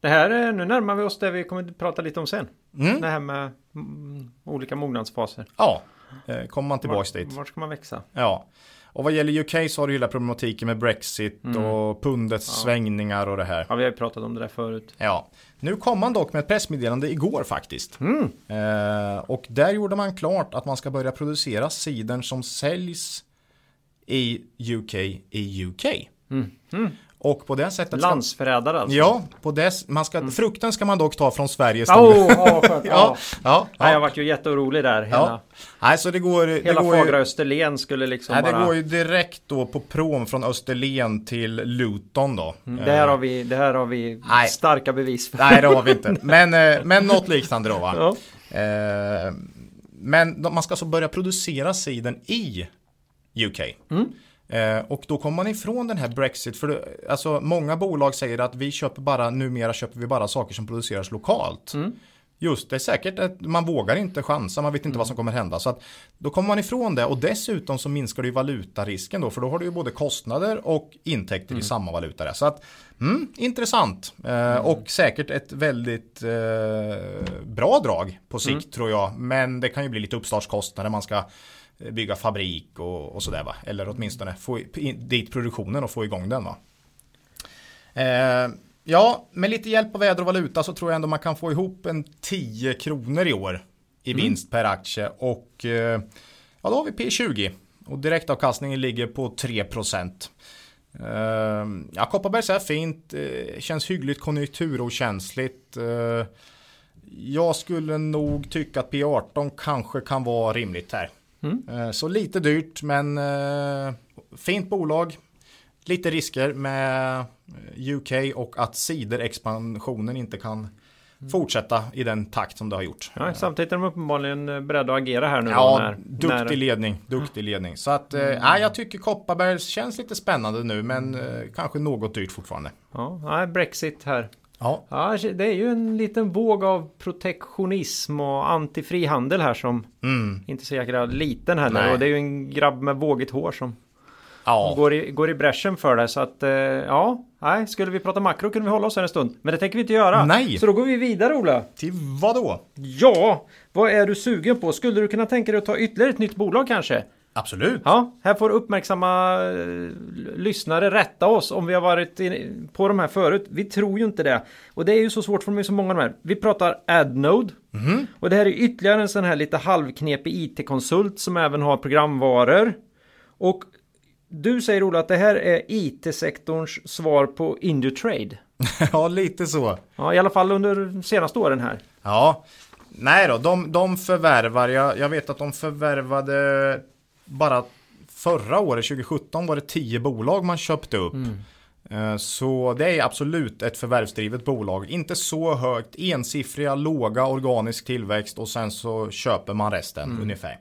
Speaker 1: Det här är, nu närmar vi oss det vi kommer att prata lite om sen.
Speaker 2: Mm.
Speaker 1: Det här med mm, olika mognadsfaser.
Speaker 2: Ja, eh, kommer man tillbaks
Speaker 1: Var,
Speaker 2: dit.
Speaker 1: var ska man växa?
Speaker 2: Ja. Och vad gäller UK så har du hela problematiken med Brexit och pundets svängningar och det här.
Speaker 1: Ja, vi har ju pratat om det där förut.
Speaker 2: Ja, nu kom man dock med ett pressmeddelande igår faktiskt. Eh, och där gjorde man klart att man ska börja producera cidern som säljs i UK i UK. Och på det sättet
Speaker 1: Landsförrädare alltså.
Speaker 2: Ja, på det, man ska, frukten ska man dock ta från Sveriges
Speaker 1: oh, oh, skönt.
Speaker 2: Ja,
Speaker 1: ja.
Speaker 2: ja,
Speaker 1: Nej, jag
Speaker 2: ja.
Speaker 1: vart ju jätteorolig där. Hela,
Speaker 2: ja. Nej, så det går, det
Speaker 1: hela
Speaker 2: går
Speaker 1: fagra
Speaker 2: ju,
Speaker 1: Österlen skulle liksom
Speaker 2: nej, det
Speaker 1: bara...
Speaker 2: går ju direkt då på prom från Österlen till Luton då.
Speaker 1: Det här har vi, det här har vi
Speaker 2: Nej.
Speaker 1: starka bevis för.
Speaker 2: Nej, det har vi inte. Men, eh, men något liknande då va?
Speaker 1: Ja.
Speaker 2: Eh, men man ska alltså börja producera siden i UK. Eh, och då kommer man ifrån den här Brexit. För det, alltså, många bolag säger att vi köper bara, numera köper vi bara saker som produceras lokalt. Just det är säkert att man vågar inte chansa, man vet inte vad som kommer hända. Så att då kommer man ifrån det och dessutom så minskar ju valutarisken då. För då har du ju både kostnader och intäkter i samma valuta. Där. Så att, mm, intressant. Eh, Och säkert ett väldigt eh, bra drag på sikt tror jag. Men det kan ju bli lite uppstartskostnader. Man ska eh, bygga fabrik och, och sådär va. Eller åtminstone få in, dit produktionen och få igång den va. Eh, ja, med lite hjälp av väder och valuta så tror jag ändå man kan få ihop en 10 kronor i år i vinst per aktie. Och eh, ja, då har vi P20. Och direktavkastningen ligger på 3 procent. Eh, ja, Kopparbergs är fint, eh, känns hyggligt konjunkturokänsligt. Eh, jag skulle nog tycka att P18 kanske kan vara rimligt här. Eh, Så lite dyrt men eh, fint bolag. Lite risker med eh, UK och att ciderexpansionen inte kan fortsätta i den takt som det har gjort.
Speaker 1: Ja, samtidigt är de uppenbarligen eh, beredda att agera här nu
Speaker 2: Ja,
Speaker 1: när,
Speaker 2: duktig
Speaker 1: när, Mm.
Speaker 2: ledning, duktig ledning. Så att, eh, nej, jag tycker Kopparberg känns lite spännande nu, men eh, kanske något dyrt fortfarande.
Speaker 1: ja, nej, Brexit här.
Speaker 2: Ja,
Speaker 1: Ja, det är ju en liten våg av protektionism och antifrihandel här som
Speaker 2: mm.
Speaker 1: inte så jäkla liten heller.
Speaker 2: Nej.
Speaker 1: Och det är ju en grabb med vågigt hår som
Speaker 2: Ja.
Speaker 1: Går i, går i bräschen för det. Så att eh, ja, nej, skulle vi prata makro kunde vi hålla oss här en stund. Men det tänker vi inte göra.
Speaker 2: Nej.
Speaker 1: Så då går vi vidare Ola.
Speaker 2: Till vad då?
Speaker 1: Ja, vad är du sugen på? Skulle du kunna tänka dig att ta ytterligare ett nytt bolag kanske?
Speaker 2: Absolut.
Speaker 1: Ja, här får uppmärksamma eh, lyssnare rätta oss om vi har varit på de här förut. Vi tror ju inte det. Och det är ju så svårt för är så många av de här. Vi pratar AdNode. Och det här är ytterligare en sån här lite halvknepig IT-konsult som även har programvaror. Och du säger Ola att det här är IT-sektorns svar på Indutrade.
Speaker 2: ja, lite så.
Speaker 1: Ja, i alla fall under de senaste åren här.
Speaker 2: Ja, nej då, de, de förvärvar, jag, jag vet att de förvärvade bara förra året, 2017 var det 10 bolag man köpte upp. Eh, Så det är absolut ett förvärvsdrivet bolag. Inte så högt, ensiffriga, låga organisk tillväxt och sen så köper man resten ungefär.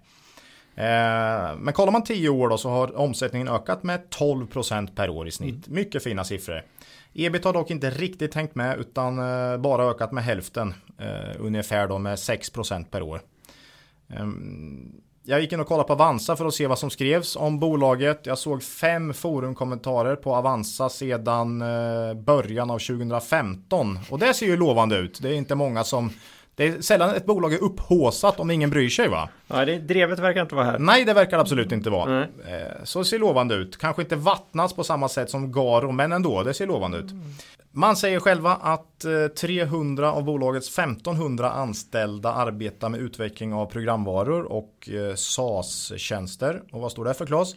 Speaker 2: Eh, Men kollar man 10 år då så har omsättningen ökat med 12% per år i snitt. Mycket fina siffror. Ebit har dock inte riktigt hängt med utan eh, bara ökat med hälften. Ungefär då med 6% per år. Jag gick in och kollade på Avanza för att se vad som skrevs om bolaget. Jag såg fem forumkommentarer på Avanza sedan eh, början av 2015. Och det ser ju lovande ut. Det är inte många som... Det är sällan ett bolag är upphåsat om ingen bryr sig va?
Speaker 1: Ja, det, drevet verkar inte vara här.
Speaker 2: Nej, det verkar absolut inte vara. Eh, Så ser lovande ut. Kanske inte vattnas på samma sätt som Garo, men ändå, det ser lovande ut. Man säger själva att eh, 300 av bolagets 1500 anställda arbetar med utveckling av programvaror och eh, SaaS-tjänster. Och vad står det för Claes?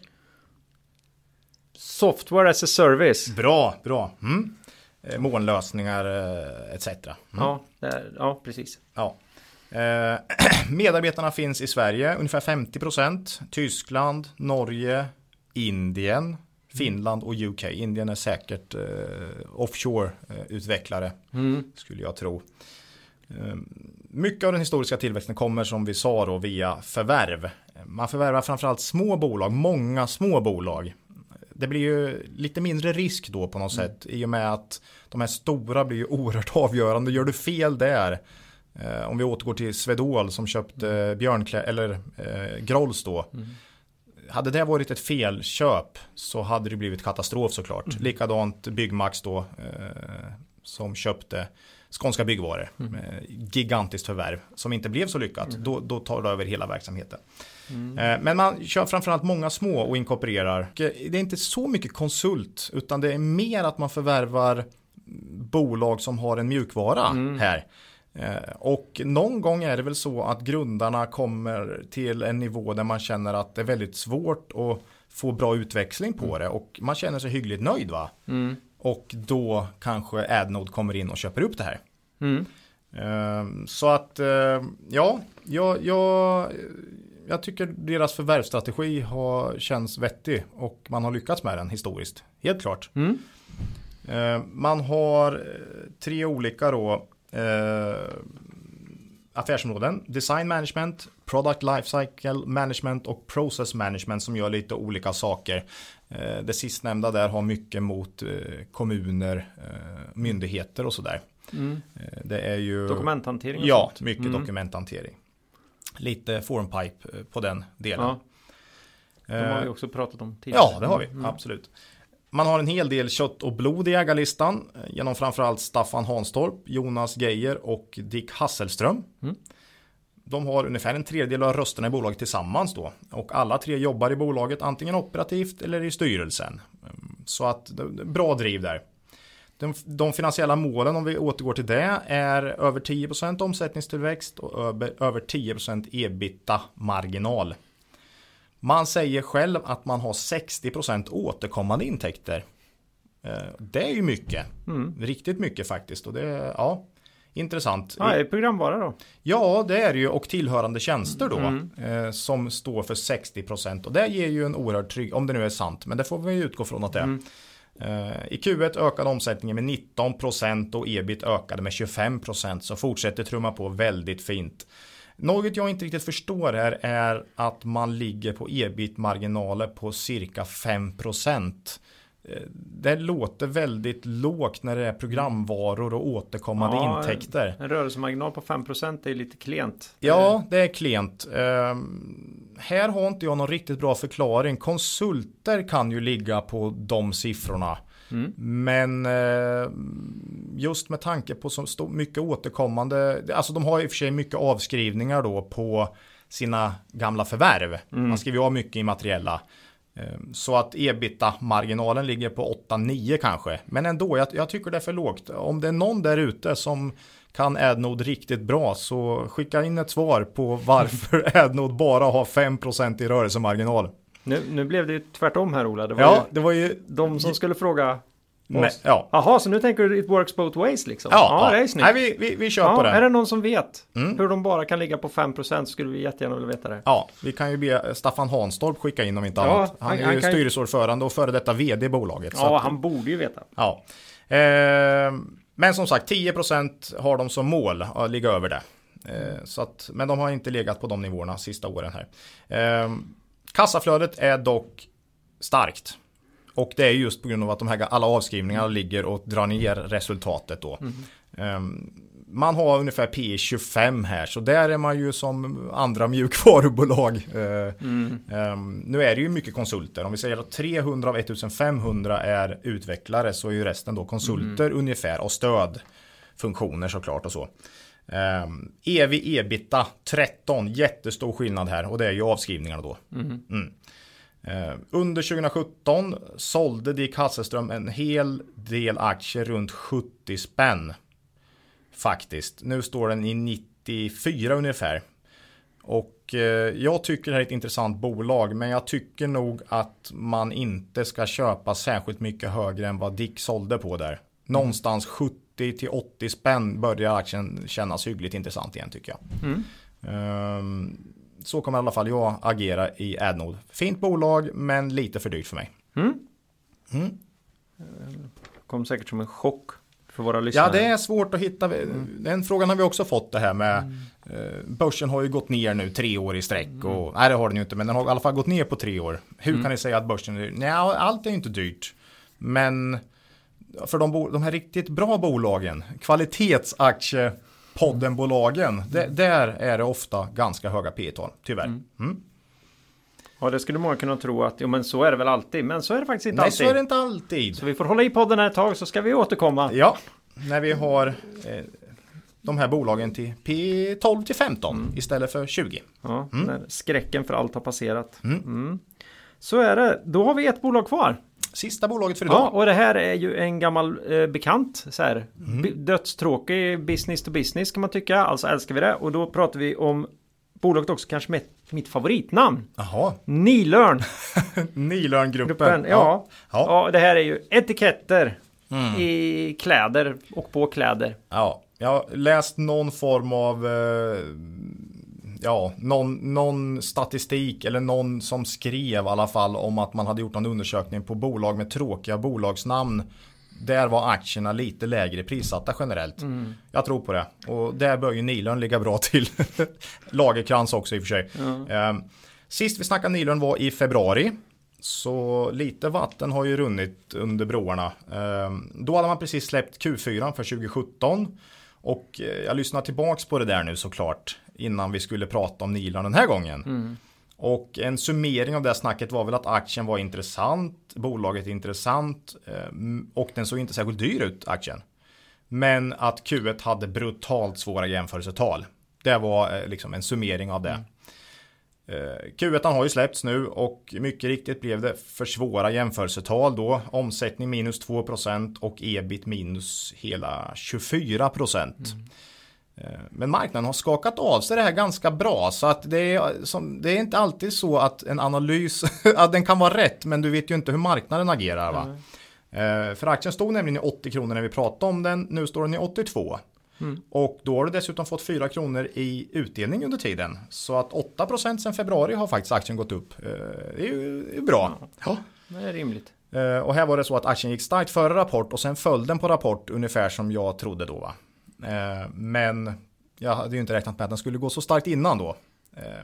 Speaker 1: Software as a service.
Speaker 2: Bra, bra. Mm. Eh, Molnlösningar eh, etc. Mm.
Speaker 1: Ja, det är, ja, precis.
Speaker 2: Ja. Eh, medarbetarna finns i Sverige, ungefär 50%. Tyskland, Norge, Indien, Finland och UK. Indien är säkert eh, offshore-utvecklare, skulle jag tro. Eh, mycket av den historiska tillväxten kommer som vi sa då via förvärv. Man förvärvar framförallt små bolag, många små bolag. Det blir ju lite mindre risk då på något sätt i och med att de här stora blir ju oerhört avgörande. Gör du fel där, eh, om vi återgår till Swedol som köpte eh, Björnklä eller eh, Grolls då. Hade det varit ett felköp så hade det blivit katastrof såklart. Likadant Byggmax då eh, som köpte Skånska Byggvaror. med Gigantiskt förvärv som inte blev så lyckat. Då, då tar det över hela verksamheten. Eh, Men man kör framförallt många små och inkorporerar. Eh, Det är inte så mycket konsult utan det är mer att man förvärvar bolag som har en mjukvara här. Eh, Och någon gång är det väl så att grundarna kommer till en nivå där man känner att det är väldigt svårt att få bra utväxling på det och man känner sig hyggligt nöjd va? Och då kanske AdNode kommer in och köper upp det här.
Speaker 1: Mm.
Speaker 2: Ehm, Så att, eh, ja, jag, jag, jag tycker deras förvärvsstrategi har, känns vettig och man har lyckats med den historiskt. Helt klart.
Speaker 1: Mm.
Speaker 2: Ehm, Man har eh, tre olika då affärsområden. Design management, product lifecycle management och process management som gör lite olika saker. Eh, Det sistnämnda där har mycket mot eh, kommuner, eh, myndigheter och sådär.
Speaker 1: Mm.
Speaker 2: Eh, Det är ju
Speaker 1: Dokumenthantering och
Speaker 2: Ja,
Speaker 1: sånt.
Speaker 2: mycket
Speaker 1: Mm.
Speaker 2: dokumenthantering. Lite formpipe eh, på den delen.
Speaker 1: Ja, de har
Speaker 2: Eh,
Speaker 1: vi också pratat om tidigare.
Speaker 2: Ja, det har vi.
Speaker 1: Mm.
Speaker 2: Absolut. Man har en hel del kött och blod i ägarlistan eh, genom framförallt Staffan Hanstorp, Jonas Geijer och Dick Hasselström.
Speaker 1: Mm.
Speaker 2: De har ungefär en tredjedel av rösterna i bolaget tillsammans då. Och alla tre jobbar i bolaget antingen operativt eller i styrelsen. Mm, Så att bra driv där. De, de finansiella målen, om vi återgår till det, är över 10% omsättningstillväxt och över, över 10% ebita-marginal. Man säger själv att man har 60% återkommande intäkter. Eh, Det är ju mycket.
Speaker 1: Mm.
Speaker 2: Riktigt mycket faktiskt. Och det ja, intressant.
Speaker 1: Ja, det är programvara då.
Speaker 2: Ja, det är det ju och tillhörande tjänster då
Speaker 1: Mm.
Speaker 2: eh, som står för 60% och det ger ju en oerhörd trygg, om det nu är sant, men det får vi utgå från att det är.
Speaker 1: Mm.
Speaker 2: Eh, I Q1 ökade omsättningen med 19% och ebit ökade med 25% så fortsätter trumma på väldigt fint. Något jag inte riktigt förstår här är att man ligger på ebit-marginaler på cirka 5%. eh, det låter väldigt lågt när det är programvaror och återkommande
Speaker 1: Ja,
Speaker 2: intäkter.
Speaker 1: En rörelsemarginal på 5% är lite klent.
Speaker 2: Ja, det är klent. Ehm, här har inte jag någon riktigt bra förklaring. Konsulter kan ju ligga på de siffrorna.
Speaker 1: Mm.
Speaker 2: Men eh, just med tanke på så mycket återkommande, alltså de har i och för sig mycket avskrivningar då på sina gamla förvärv. Man skriver av mycket i materiella. Eh, Så att ebita-marginalen ligger på 8-9 kanske. Men ändå, jag, jag tycker det är för lågt. Om det är någon där ute som kan Adnode riktigt bra så skicka in ett svar på varför Adnode bara har 5% i rörelsemarginal.
Speaker 1: Nu, nu blev det ju tvärtom här Ola. Det var
Speaker 2: Ja,
Speaker 1: ju
Speaker 2: det var ju...
Speaker 1: de som skulle fråga
Speaker 2: Nej, ja.
Speaker 1: Jaha, så nu tänker du it works both ways liksom?
Speaker 2: Ja,
Speaker 1: det är
Speaker 2: ja.
Speaker 1: snyggt.
Speaker 2: Nej, vi, vi, vi kör
Speaker 1: ja,
Speaker 2: på det.
Speaker 1: är det någon som vet
Speaker 2: Mm.
Speaker 1: hur de bara kan ligga på 5% så skulle vi jättegärna vilja veta det.
Speaker 2: Ja, vi kan ju be Staffan Hanstorp skicka in om inte
Speaker 1: Ja,
Speaker 2: annat. Han,
Speaker 1: han-
Speaker 2: är
Speaker 1: han
Speaker 2: ju
Speaker 1: ju-
Speaker 2: styrelseordförande och före detta vd i bolaget.
Speaker 1: Ja,
Speaker 2: att-
Speaker 1: han borde ju veta.
Speaker 2: Ja. Eh, men som sagt, 10% har de som mål att ligga över det. Eh, så att, men de har inte legat på de nivåerna sista åren här. Eh, kassaflödet är dock starkt. Och det är just på grund av att de här alla avskrivningarna ligger och drar ner resultatet då. Eh, man har ungefär P 25 här, så där är man ju som andra mjukvarubolag. Eh, Ehm, nu är det ju mycket konsulter. Om vi säger att 300 av 1500 är utvecklare så är ju resten då konsulter ungefär och stödfunktioner såklart och så. Um, EV ebita 13, jättestor skillnad här och det är ju avskrivningarna då. Mm. Eh, under 2017 sålde Dick Hasselström en hel del aktier runt 70 spänn. Faktiskt. Nu står den i 94 ungefär. Och eh, jag tycker det här är ett intressant bolag, men jag tycker nog att man inte ska köpa särskilt mycket högre än vad Dick sålde på där. Någonstans 70 till 80 spänn börjar aktien kännas hyggligt intressant igen tycker jag. Ehm, så kommer i alla fall jag agera i Adnode. Fint bolag, men lite för dyrt för mig.
Speaker 1: Kom säkert som en chock för våra lyssnare.
Speaker 2: Ja, det är svårt att hitta. Den frågan har vi också fått det här med. eh, Börsen har ju gått ner nu tre år i sträck. Och, nej, det har den ju inte, men den har i alla fall gått ner på tre år. Hur kan ni säga att börsen är Nej, allt är ju inte dyrt. Men för de, de här riktigt bra bolagen, kvalitetsaktiepoddenbolagen, det, där är det ofta ganska höga P tal tyvärr. Mm.
Speaker 1: Ja, det skulle många kunna tro att jo, men så är det väl alltid. Men så är det faktiskt inte
Speaker 2: Nej,
Speaker 1: alltid.
Speaker 2: så är det inte alltid.
Speaker 1: Så vi får hålla i podden här ett tag så ska vi återkomma.
Speaker 2: Ja, när vi har eh, de här bolagen till P12 till 15 istället för 20.
Speaker 1: Ja, när skräcken för allt har passerat. Mm. Så är det. Då har vi ett bolag kvar.
Speaker 2: Sista bolaget för idag.
Speaker 1: Ja, och det här är ju en gammal eh, bekant. Så här, b- Dödstråkig business to business kan man tycka. Alltså älskar vi det. Och då pratar vi om bolaget också kanske med mitt favoritnamn.
Speaker 2: Jaha,
Speaker 1: Nilörn.
Speaker 2: Nilörngruppen.
Speaker 1: gruppen. Ja. Ja.
Speaker 2: Ja.
Speaker 1: det här är ju etiketter i kläder och på kläder.
Speaker 2: ja, jag har läst någon form av eh, ja, någon, någon statistik eller någon som skrev i alla fall om att man hade gjort en undersökning på bolag med tråkiga bolagsnamn. Där var aktierna lite lägre prissatta generellt. Jag tror på det. Och där bör ju Nilörn ligga bra till. Lagerkrans också i och för sig. Eh, sist vi snackade Nilörn var i februari. Så lite vatten har ju runnit under broarna. Eh, Då hade man precis släppt Q4 för 2017. Och eh, jag lyssnar tillbaks på det där nu såklart. Innan vi skulle prata om Nilörn den här gången. Och en summering av det här snacket var väl att aktien var intressant, bolaget intressant eh, och den såg inte särskilt dyr ut aktien. Men att Q1 hade brutalt svåra jämförelsetal. Det var eh, liksom en summering av det. Eh, Q1 har ju släppts nu och mycket riktigt blev det för svåra jämförelsetal då. Omsättning minus 2% och ebit minus hela 24%. Eh, Men marknaden har skakat av sig det här ganska bra så att det är, som, det är inte alltid så att en analys, att den kan vara rätt men du vet ju inte hur marknaden agerar va. Eh, För aktien stod nämligen i 80 kronor när vi pratade om den, nu står den i 82. Och då har du dessutom fått 4 kronor i utdelning under tiden. Så att 8% sedan februari har faktiskt aktien gått upp. Eh, Det är ju bra. Ja.
Speaker 1: Det är rimligt.
Speaker 2: Eh, Och här var det så att aktien gick starkt före rapport och sen föll den på rapport ungefär som jag trodde då. Va? Eh, Men jag hade ju inte räknat med att den skulle gå så starkt innan då. Eh,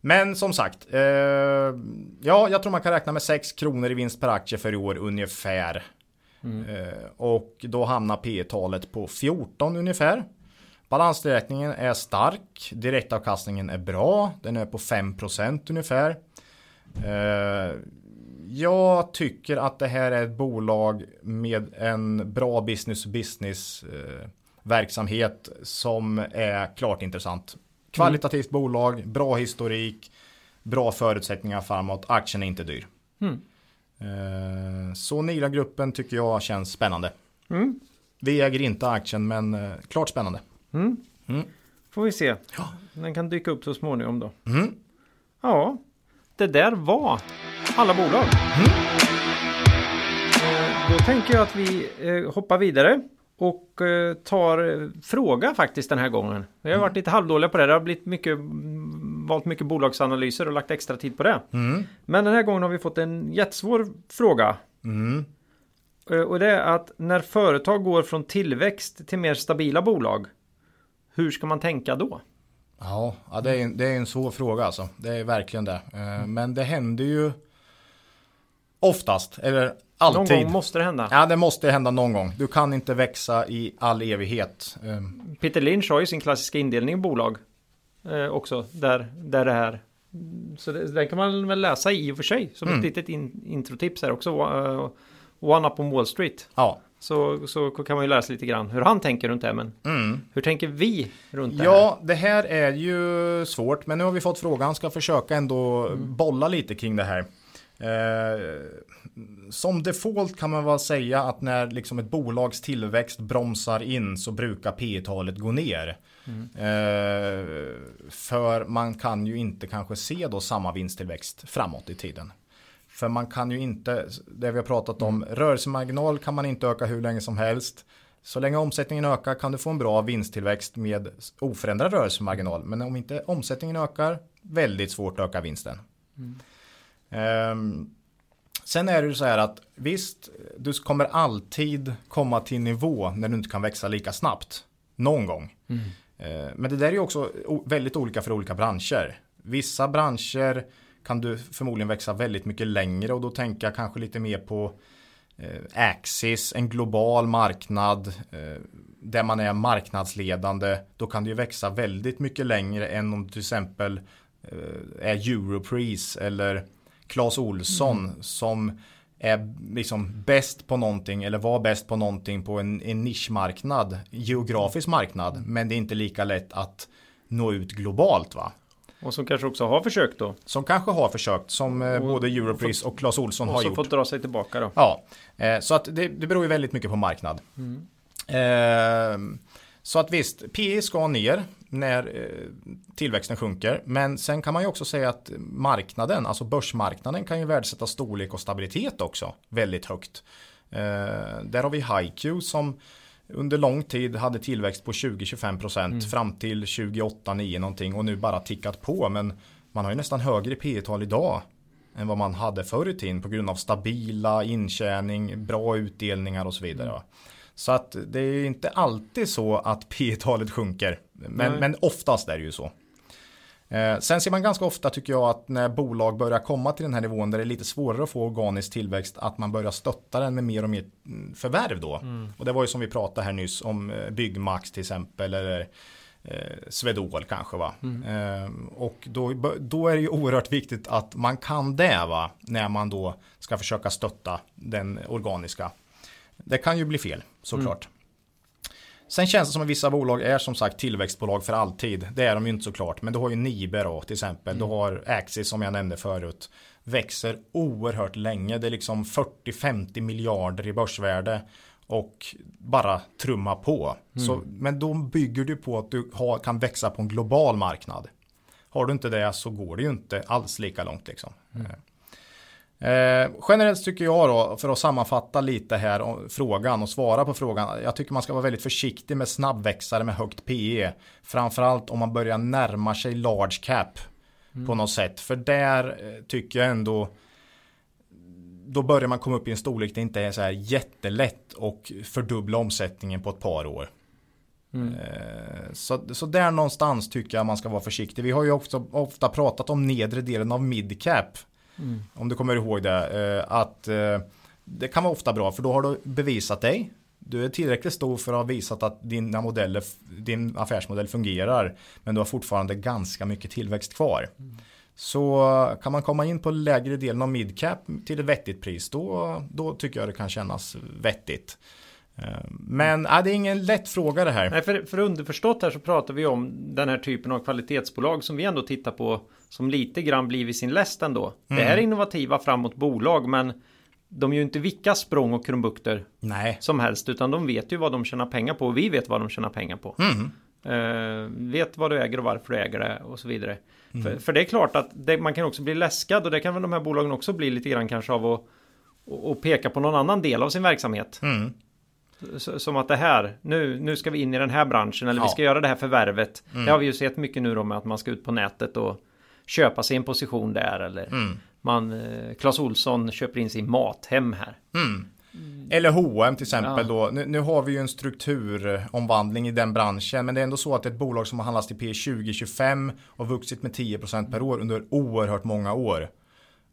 Speaker 2: Men som sagt, eh, ja, jag tror man kan räkna med 6 kronor i vinst per aktie för i år ungefär. Mm. Och då hamnar P talet på 14 ungefär. Balansräkningen är stark, direktavkastningen är bra, den är på 5% ungefär. Jag tycker att det här är ett bolag med en bra business business verksamhet som är klart intressant. Kvalitativt mm. bolag, bra historik, bra förutsättningar framåt, aktien är inte dyr. Mm. Eh, så Nila-gruppen tycker jag känns spännande. Mm. Vi äger inte aktien men eh, klart spännande.
Speaker 1: Mm. Mm. Får vi se. Ja. Den kan dyka upp så småningom då. Mm. Ja, det där var alla bolag. Mm. Eh, då tänker jag att vi hoppar vidare. Och tar fråga faktiskt den här gången. Vi har varit lite halvdåliga på det. Det har blivit mycket valt mycket bolagsanalyser och lagt extra tid på det. Mm. Men den här gången har vi fått en jättesvår fråga. Mm. Eh, och det är att när företag går från tillväxt till mer stabila bolag. Hur ska man tänka då?
Speaker 2: Ja, ja det, är en, det är en svår fråga alltså. Det är verkligen det. Mm. Men det händer ju oftast, eller alltid.
Speaker 1: Någon gång måste det hända.
Speaker 2: Ja, det måste hända någon gång. Du kan inte växa i all evighet.
Speaker 1: Ehm. Peter Lynch har ju sin klassiska indelning i bolag eh, också. Där, där det här. Så det, den kan man väl läsa i och för sig. Som mm. ett litet in, introtips här också. Uh, One Up on Wall Street.
Speaker 2: Ja.
Speaker 1: Så, så kan man ju läsa lite grann hur han tänker runt det. Men mm. hur tänker vi runt det
Speaker 2: här? Ja, det här är ju svårt. Men nu har vi fått frågan. Ska försöka ändå mm. bolla lite kring det här. Eh, som default kan man väl säga att när liksom ett bolags tillväxt bromsar in så brukar P talet gå ner. Mm. Eh, för man kan ju inte kanske se då samma vinsttillväxt framåt i tiden. För man kan ju inte, det vi har pratat om, mm. rörelsemarginal kan man inte öka hur länge som helst. Så länge omsättningen ökar kan du få en bra vinsttillväxt med oförändrad rörelsemarginal. Men om inte omsättningen ökar, väldigt svårt att öka vinsten. Mm. Um, sen är det ju så här att visst, du kommer alltid komma till nivå när du inte kan växa lika snabbt. Någon gång. Mm. Uh, men det där är ju också väldigt olika för olika branscher. Vissa branscher kan du förmodligen växa väldigt mycket längre och då tänker jag kanske lite mer på eh, Axis, en global marknad eh, där man är marknadsledande. Då kan du ju växa väldigt mycket längre än om du till exempel eh, är Europris eller Clas Olsson mm. som är liksom bäst på någonting eller var bäst på någonting på en, en nischmarknad, geografisk marknad. Mm. Men det är inte lika lätt att nå ut globalt va.
Speaker 1: Och som kanske också har försökt då.
Speaker 2: Som kanske har försökt, som eh, och, både Europris och Clas Olsson har gjort. Och
Speaker 1: fått dra sig tillbaka då.
Speaker 2: Ja, eh, så att det, det beror ju väldigt mycket på marknad. Mm. Eh, så att visst, PE ska ner när eh, tillväxten sjunker. Men sen kan man ju också säga att marknaden, alltså börsmarknaden kan ju värdesätta storlek och stabilitet också väldigt högt. Eh, där har vi HiQ som under lång tid hade tillväxt på 20-25% mm. fram till 28-9 någonting och nu bara tickat på. Men man har ju nästan högre P tal idag än vad man hade förr i tiden på grund av stabila intjäning, bra utdelningar och så vidare. Mm. Så att det är inte alltid så att P talet sjunker. Men, men oftast är det ju så. Eh, sen ser man ganska ofta tycker jag att när bolag börjar komma till den här nivån där det är lite svårare att få organisk tillväxt att man börjar stötta den med mer och mer mm, förvärv då. Mm. Och det var ju som vi pratade här nyss om eh, Byggmax till exempel eller eh, Swedol kanske va. Mm. Eh, och då, då är det ju oerhört viktigt att man kan det va när man då ska försöka stötta den organiska. Det kan ju bli fel såklart. Mm. Sen känns det som att vissa bolag är som sagt tillväxtbolag för alltid. Det är de ju inte såklart. Men du har ju Nibe då till exempel. Mm. Du har Axis som jag nämnde förut. Växer oerhört länge. Det är liksom 40-50 miljarder i börsvärde. Och bara trumma på. Mm. Så, men då bygger du på att du har, kan växa på en global marknad. Har du inte det så går det ju inte alls lika långt liksom. Mm. Eh, generellt tycker jag då, för att sammanfatta lite här frågan och svara på frågan. Jag tycker man ska vara väldigt försiktig med snabbväxare med högt PE. Framförallt om man börjar närma sig large cap mm. på något sätt. För där eh, tycker jag ändå då börjar man komma upp i en storlek det inte är så här jättelätt och fördubbla omsättningen på ett par år. Mm. Så, så där någonstans tycker jag man ska vara försiktig. Vi har ju ofta, ofta pratat om nedre delen av midcap. Mm. Om du kommer ihåg det. Att det kan vara ofta bra för då har du bevisat dig. Du är tillräckligt stor för att ha visat att dina modeller, din affärsmodell fungerar. Men du har fortfarande ganska mycket tillväxt kvar. Mm. Så kan man komma in på lägre delen av midcap till ett vettigt pris då, då tycker jag det kan kännas vettigt. Eh, men äh, det är ingen lätt fråga det här.
Speaker 1: Nej, för, för underförstått här så pratar vi om den här typen av kvalitetsbolag som vi ändå tittar på som lite grann blir vid sin läst ändå. Mm. Det är innovativa framåt bolag men de är ju inte vilka språng och krumbukter
Speaker 2: Nej.
Speaker 1: som helst utan de vet ju vad de tjänar pengar på och vi vet vad de tjänar pengar på. Mm. Uh, vet vad du äger och varför du äger det och så vidare. Mm. För, för, det är klart att det, man kan också bli läskad och det kan väl de här bolagen också bli lite grann kanske av att och peka på någon annan del av sin verksamhet. Mm. Som att det här, nu, nu ska vi in i den här branschen eller ja. vi ska göra det här förvärvet. Mm. Det har vi ju sett mycket nu då med att man ska ut på nätet och köpa sig en position där eller mm. man, eh, Clas Olsson köper in sin mathem här.
Speaker 2: Mm. Eller H&M till exempel ja. då. Nu, nu, har vi ju en strukturomvandling i den branschen. Men det är ändå så att ett bolag som har handlats till P 2025 och vuxit med 10% per år under oerhört många år.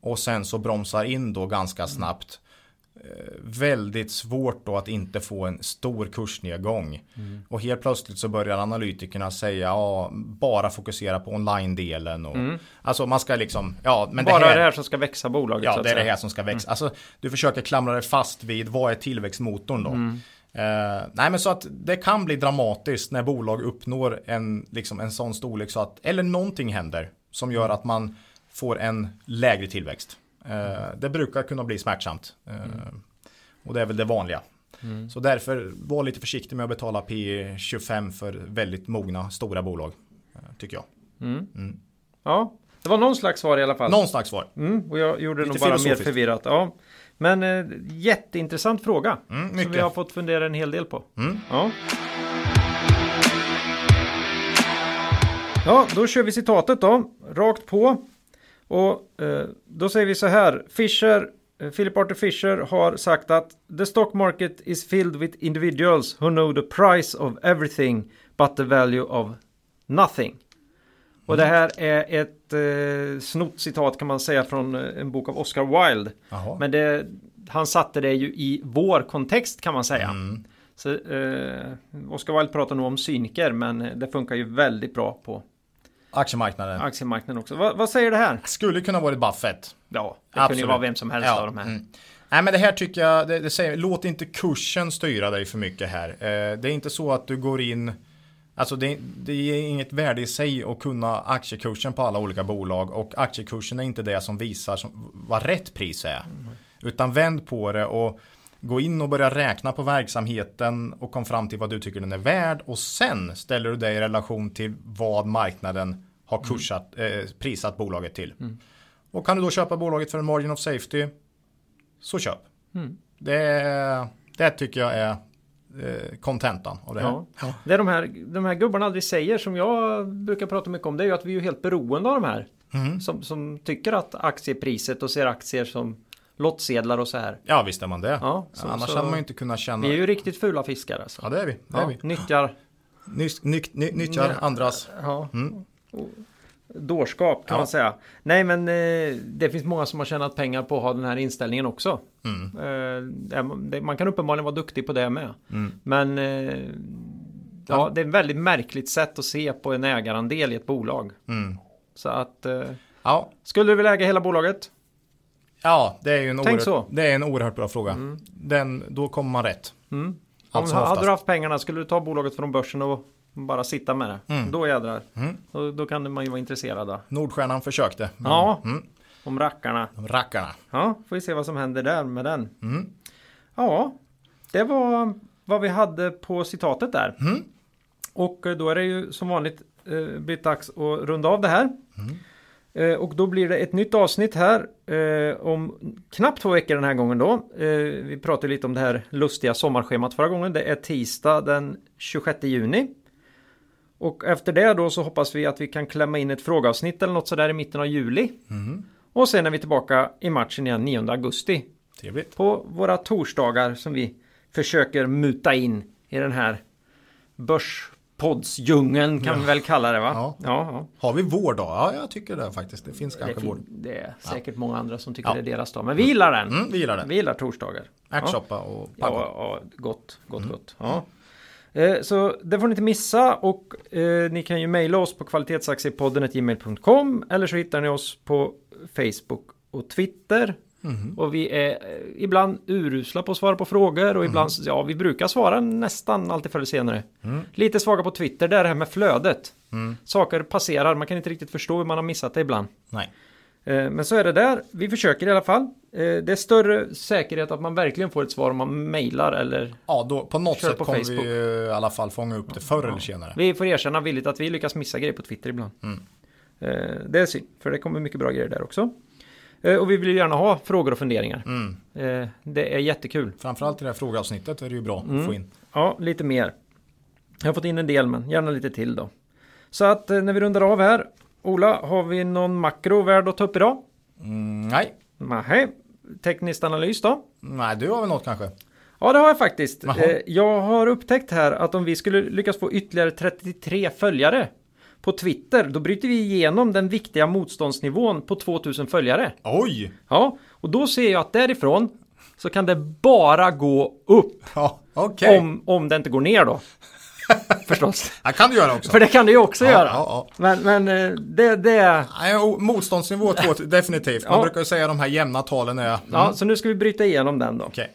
Speaker 2: Och sen så bromsar in då ganska snabbt. Eh, väldigt svårt då att inte få en stor kursnedgång. Mm. Och helt plötsligt så börjar analytikerna säga ja, bara fokusera på online-delen. Och, mm. Alltså man ska liksom, ja men
Speaker 1: Bara
Speaker 2: det här,
Speaker 1: det här som ska växa bolaget.
Speaker 2: Ja, det är det här som ska växa. Mm. Alltså du försöker klamra dig fast vid vad är tillväxtmotorn då? Mm. Eh, nej men så att det kan bli dramatiskt när bolag uppnår en, liksom en sån storlek så att, eller någonting händer som gör mm. att man får en lägre tillväxt. Eh, det brukar kunna bli smärtsamt. Eh, mm. Och det är väl det vanliga. Mm. Så därför var lite försiktig med att betala P 25 för väldigt mogna stora bolag. Eh, tycker jag.
Speaker 1: Mm. mm. Ja, det var någon slags svar i alla fall.
Speaker 2: Någon slags svar.
Speaker 1: Mm, och jag gjorde det nog bara mer förvirrat. Ja. Men eh, jätteintressant fråga. Mm, som vi har fått fundera en hel del på. Ja. ja, då kör vi citatet då. Rakt på. Och eh, då säger vi så här. Fisher, eh, Philip Arthur Fisher har sagt att the stock market is filled with individuals who know the price of everything but the value of nothing. Och det här är ett eh, snott citat kan man säga från eh, en bok av Oscar Wilde. Aha. Men det, han satte det ju i vår kontext kan man säga. Mm. Så, eh, Oscar Wilde pratar nog om cyniker men det funkar ju väldigt bra på
Speaker 2: Aktiemarknaden.
Speaker 1: Aktiemarknaden också. Va, vad säger det här?
Speaker 2: Skulle kunna vara Buffett.
Speaker 1: Ja, det Absolut. kunde ju vara vem som helst ja. av de här. Mm.
Speaker 2: Nej men det här tycker jag, det, det, säger, låt inte kursen styra dig för mycket här. Eh, det är inte så att du går in, alltså det, det ger inget värde i sig att kunna aktiekursen på alla olika bolag och aktiekursen är inte det som visar som, vad rätt pris är. Mm. Utan vänd på det och gå in och börja räkna på verksamheten och kom fram till vad du tycker den är värd och sen ställer du det i relation till vad marknaden har mm. kursat, mm. eh, prisat bolaget till. Mm. Och kan du då köpa bolaget för en margin of safety så köp. Mm. Det, det tycker jag är kontentan av det här. Ja.
Speaker 1: Ja. Det de här, de här gubbarna aldrig säger som jag brukar prata mycket om det är ju att vi är helt beroende av de här. Mm. Som, som tycker att aktiepriset och ser aktier som lottsedlar och så här.
Speaker 2: Ja visst är man det. Ja, så, Annars så, hade man ju inte kunnat känna.
Speaker 1: Vi är ju riktigt fula fiskar alltså.
Speaker 2: Ja det är vi. Det är vi.
Speaker 1: Nyttjar.
Speaker 2: Ny, ny, ny, nyttjar andras.
Speaker 1: Ja. Mm. Dårskap kan ja. man säga. Nej men eh, det finns många som har tjänat pengar på att ha den här inställningen också. Mm. Eh, det, man kan uppenbarligen vara duktig på det med. Mm. Men eh, ja, det är ett väldigt märkligt sätt att se på en ägarandel i ett bolag. Mm. Så att eh, ja. Skulle du vilja äga hela bolaget?
Speaker 2: Ja, det är ju en, oerhört, Det är en oerhört bra fråga. Mm. Den, då kommer man rätt. Mm.
Speaker 1: Om, hade du haft pengarna, skulle du ta bolaget från börsen och bara sitta med det? Mm. Då jädrar. Mm. Då, då kan man ju vara intresserad. Då.
Speaker 2: Nordstjärnan försökte.
Speaker 1: Men, ja, mm. om rackarna.
Speaker 2: Om rackarna.
Speaker 1: Ja, får vi se vad som händer där med den. Mm. Ja, det var vad vi hade på citatet där. Mm. Och eh, då är det ju som vanligt eh, dags att runda av det här. Eh, och då blir det ett nytt avsnitt här eh, om knappt två veckor den här gången då. Eh, vi pratade lite om det här lustiga sommarschemat förra gången. Det är tisdag den 26 juni. Och efter det då så hoppas vi att vi kan klämma in ett frågeavsnitt eller något sådär i mitten av juli. Mm. Och sen är vi tillbaka i matchen igen 9 augusti.
Speaker 2: Trevligt.
Speaker 1: På våra torsdagar som vi försöker muta in i den här börspoddsdjungeln kan
Speaker 2: Ja.
Speaker 1: vi väl kalla det va?
Speaker 2: Ja.
Speaker 1: ja, ja.
Speaker 2: Har vi vår dag? Ja, jag tycker det faktiskt. Det finns
Speaker 1: Det,
Speaker 2: kanske
Speaker 1: fin-
Speaker 2: vår.
Speaker 1: det är säkert många andra som tycker
Speaker 2: Ja.
Speaker 1: det är deras dag. Men vi gillar den.
Speaker 2: Mm, vi gillar det.
Speaker 1: Vi gillar torsdagar.
Speaker 2: Ärtsoppa och
Speaker 1: Ja,
Speaker 2: pannkakor.
Speaker 1: ja, gott, gott,
Speaker 2: Mm.
Speaker 1: gott. Ja. Eh, Så det får ni inte missa och eh, ni kan ju mejla oss på kvalitetsaktiepodden.gmail.com eller så hittar ni oss på Facebook och Twitter.
Speaker 2: Mhm.
Speaker 1: Och vi är eh, ibland urusla på att svara på frågor och ibland,
Speaker 2: Mhm.
Speaker 1: ja vi brukar svara nästan alltid förr eller senare.
Speaker 2: Mm.
Speaker 1: Lite svaga på Twitter, det är det här med flödet. Saker passerar, man kan inte riktigt förstå hur man har missat det ibland.
Speaker 2: Nej.
Speaker 1: Eh, Men så är det där. Vi försöker i alla fall. Eh, Det är större säkerhet att man verkligen får ett svar om man mejlar eller
Speaker 2: Ja, då, på något sätt
Speaker 1: på
Speaker 2: kommer
Speaker 1: Facebook.
Speaker 2: vi i alla fall fånga upp det förr eller senare.
Speaker 1: vi får erkänna villigt att vi lyckas missa grejer på Twitter ibland.
Speaker 2: Mm.
Speaker 1: Det är synd, för det kommer mycket bra grejer där också. Eh, Och vi vill ju gärna ha frågor och funderingar.
Speaker 2: Mm.
Speaker 1: Eh, Det är jättekul.
Speaker 2: Framförallt i det här frågeavsnittet är det ju bra
Speaker 1: Mm.
Speaker 2: att få in.
Speaker 1: Ja, lite mer. Jag har fått in en del, men gärna lite till då. Så att eh, när vi rundar av här. Ola, har vi någon makro värd att ta upp idag?
Speaker 2: Mm, nej.
Speaker 1: Nej. Tekniskt analys då?
Speaker 2: Nej, du har väl något kanske?
Speaker 1: Ja, det har jag faktiskt.
Speaker 2: Jaha.
Speaker 1: Eh, Jag har upptäckt här att om vi skulle lyckas få ytterligare 33 följare på Twitter, då bryter vi igenom den viktiga motståndsnivån på 2000 följare.
Speaker 2: Oj!
Speaker 1: Ja, och då ser jag att därifrån så kan det bara gå upp
Speaker 2: Ja, okej.
Speaker 1: om, om det inte går ner då. Förstås.
Speaker 2: Det kan du göra också.
Speaker 1: För det kan det ju också
Speaker 2: Ja,
Speaker 1: göra.
Speaker 2: ja.
Speaker 1: Men, men eh, det, det...
Speaker 2: Motståndsnivå två, definitivt. Man brukar ju säga de här jämna talen är... Mm.
Speaker 1: Ja, så nu ska vi bryta igenom den då.
Speaker 2: Okej.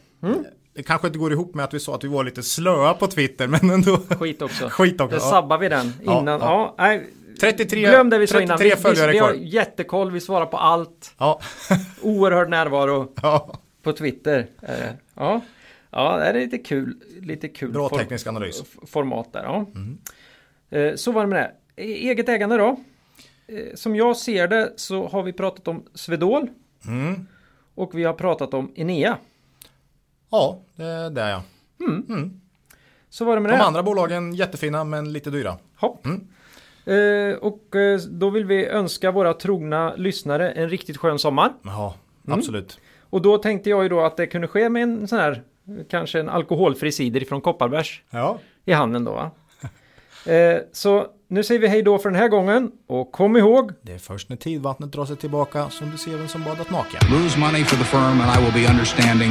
Speaker 2: Det kanske inte går ihop med att vi sa att vi var lite slöa på Twitter, men ändå.
Speaker 1: Skit också.
Speaker 2: Skit också.
Speaker 1: Då
Speaker 2: Ja.
Speaker 1: sabbar vi den
Speaker 2: Ja,
Speaker 1: innan.
Speaker 2: ja.
Speaker 1: Ja, nej,
Speaker 2: 33,
Speaker 1: Glöm det vi sa innan.
Speaker 2: 33
Speaker 1: Vi, vi, vi har jättekoll, vi svarar på allt.
Speaker 2: Ja.
Speaker 1: Oerhörd närvaro
Speaker 2: ja.
Speaker 1: på Twitter. det. Ja, ja det är lite kul. Lite kul
Speaker 2: Bra
Speaker 1: form-
Speaker 2: teknisk analys.
Speaker 1: format där. Ja. Eh, Så var det med det. E- Eget ägande då. Eh, Som jag ser det så har vi pratat om Svedol
Speaker 2: Mm.
Speaker 1: och vi har pratat om Enea.
Speaker 2: Ja, det, det är jag.
Speaker 1: Så var det med
Speaker 2: De
Speaker 1: det.
Speaker 2: andra bolagen jättefina men lite dyra.
Speaker 1: Hopp.
Speaker 2: Mm.
Speaker 1: Eh, och eh, då vill vi önska våra trogna lyssnare en riktigt skön sommar.
Speaker 2: Ja,
Speaker 1: Mm.
Speaker 2: absolut.
Speaker 1: Och då tänkte jag ju då att det kunde ske med en sån här, kanske en alkoholfri cider från Kopparbergs
Speaker 2: Ja.
Speaker 1: i handen då va. Eh, så nu säger vi hej då för den här gången och kom ihåg
Speaker 2: Det är först när tidvattnet drar sig tillbaka som du ser vem som badat naken.
Speaker 3: Lose money for the firm and I will be understanding.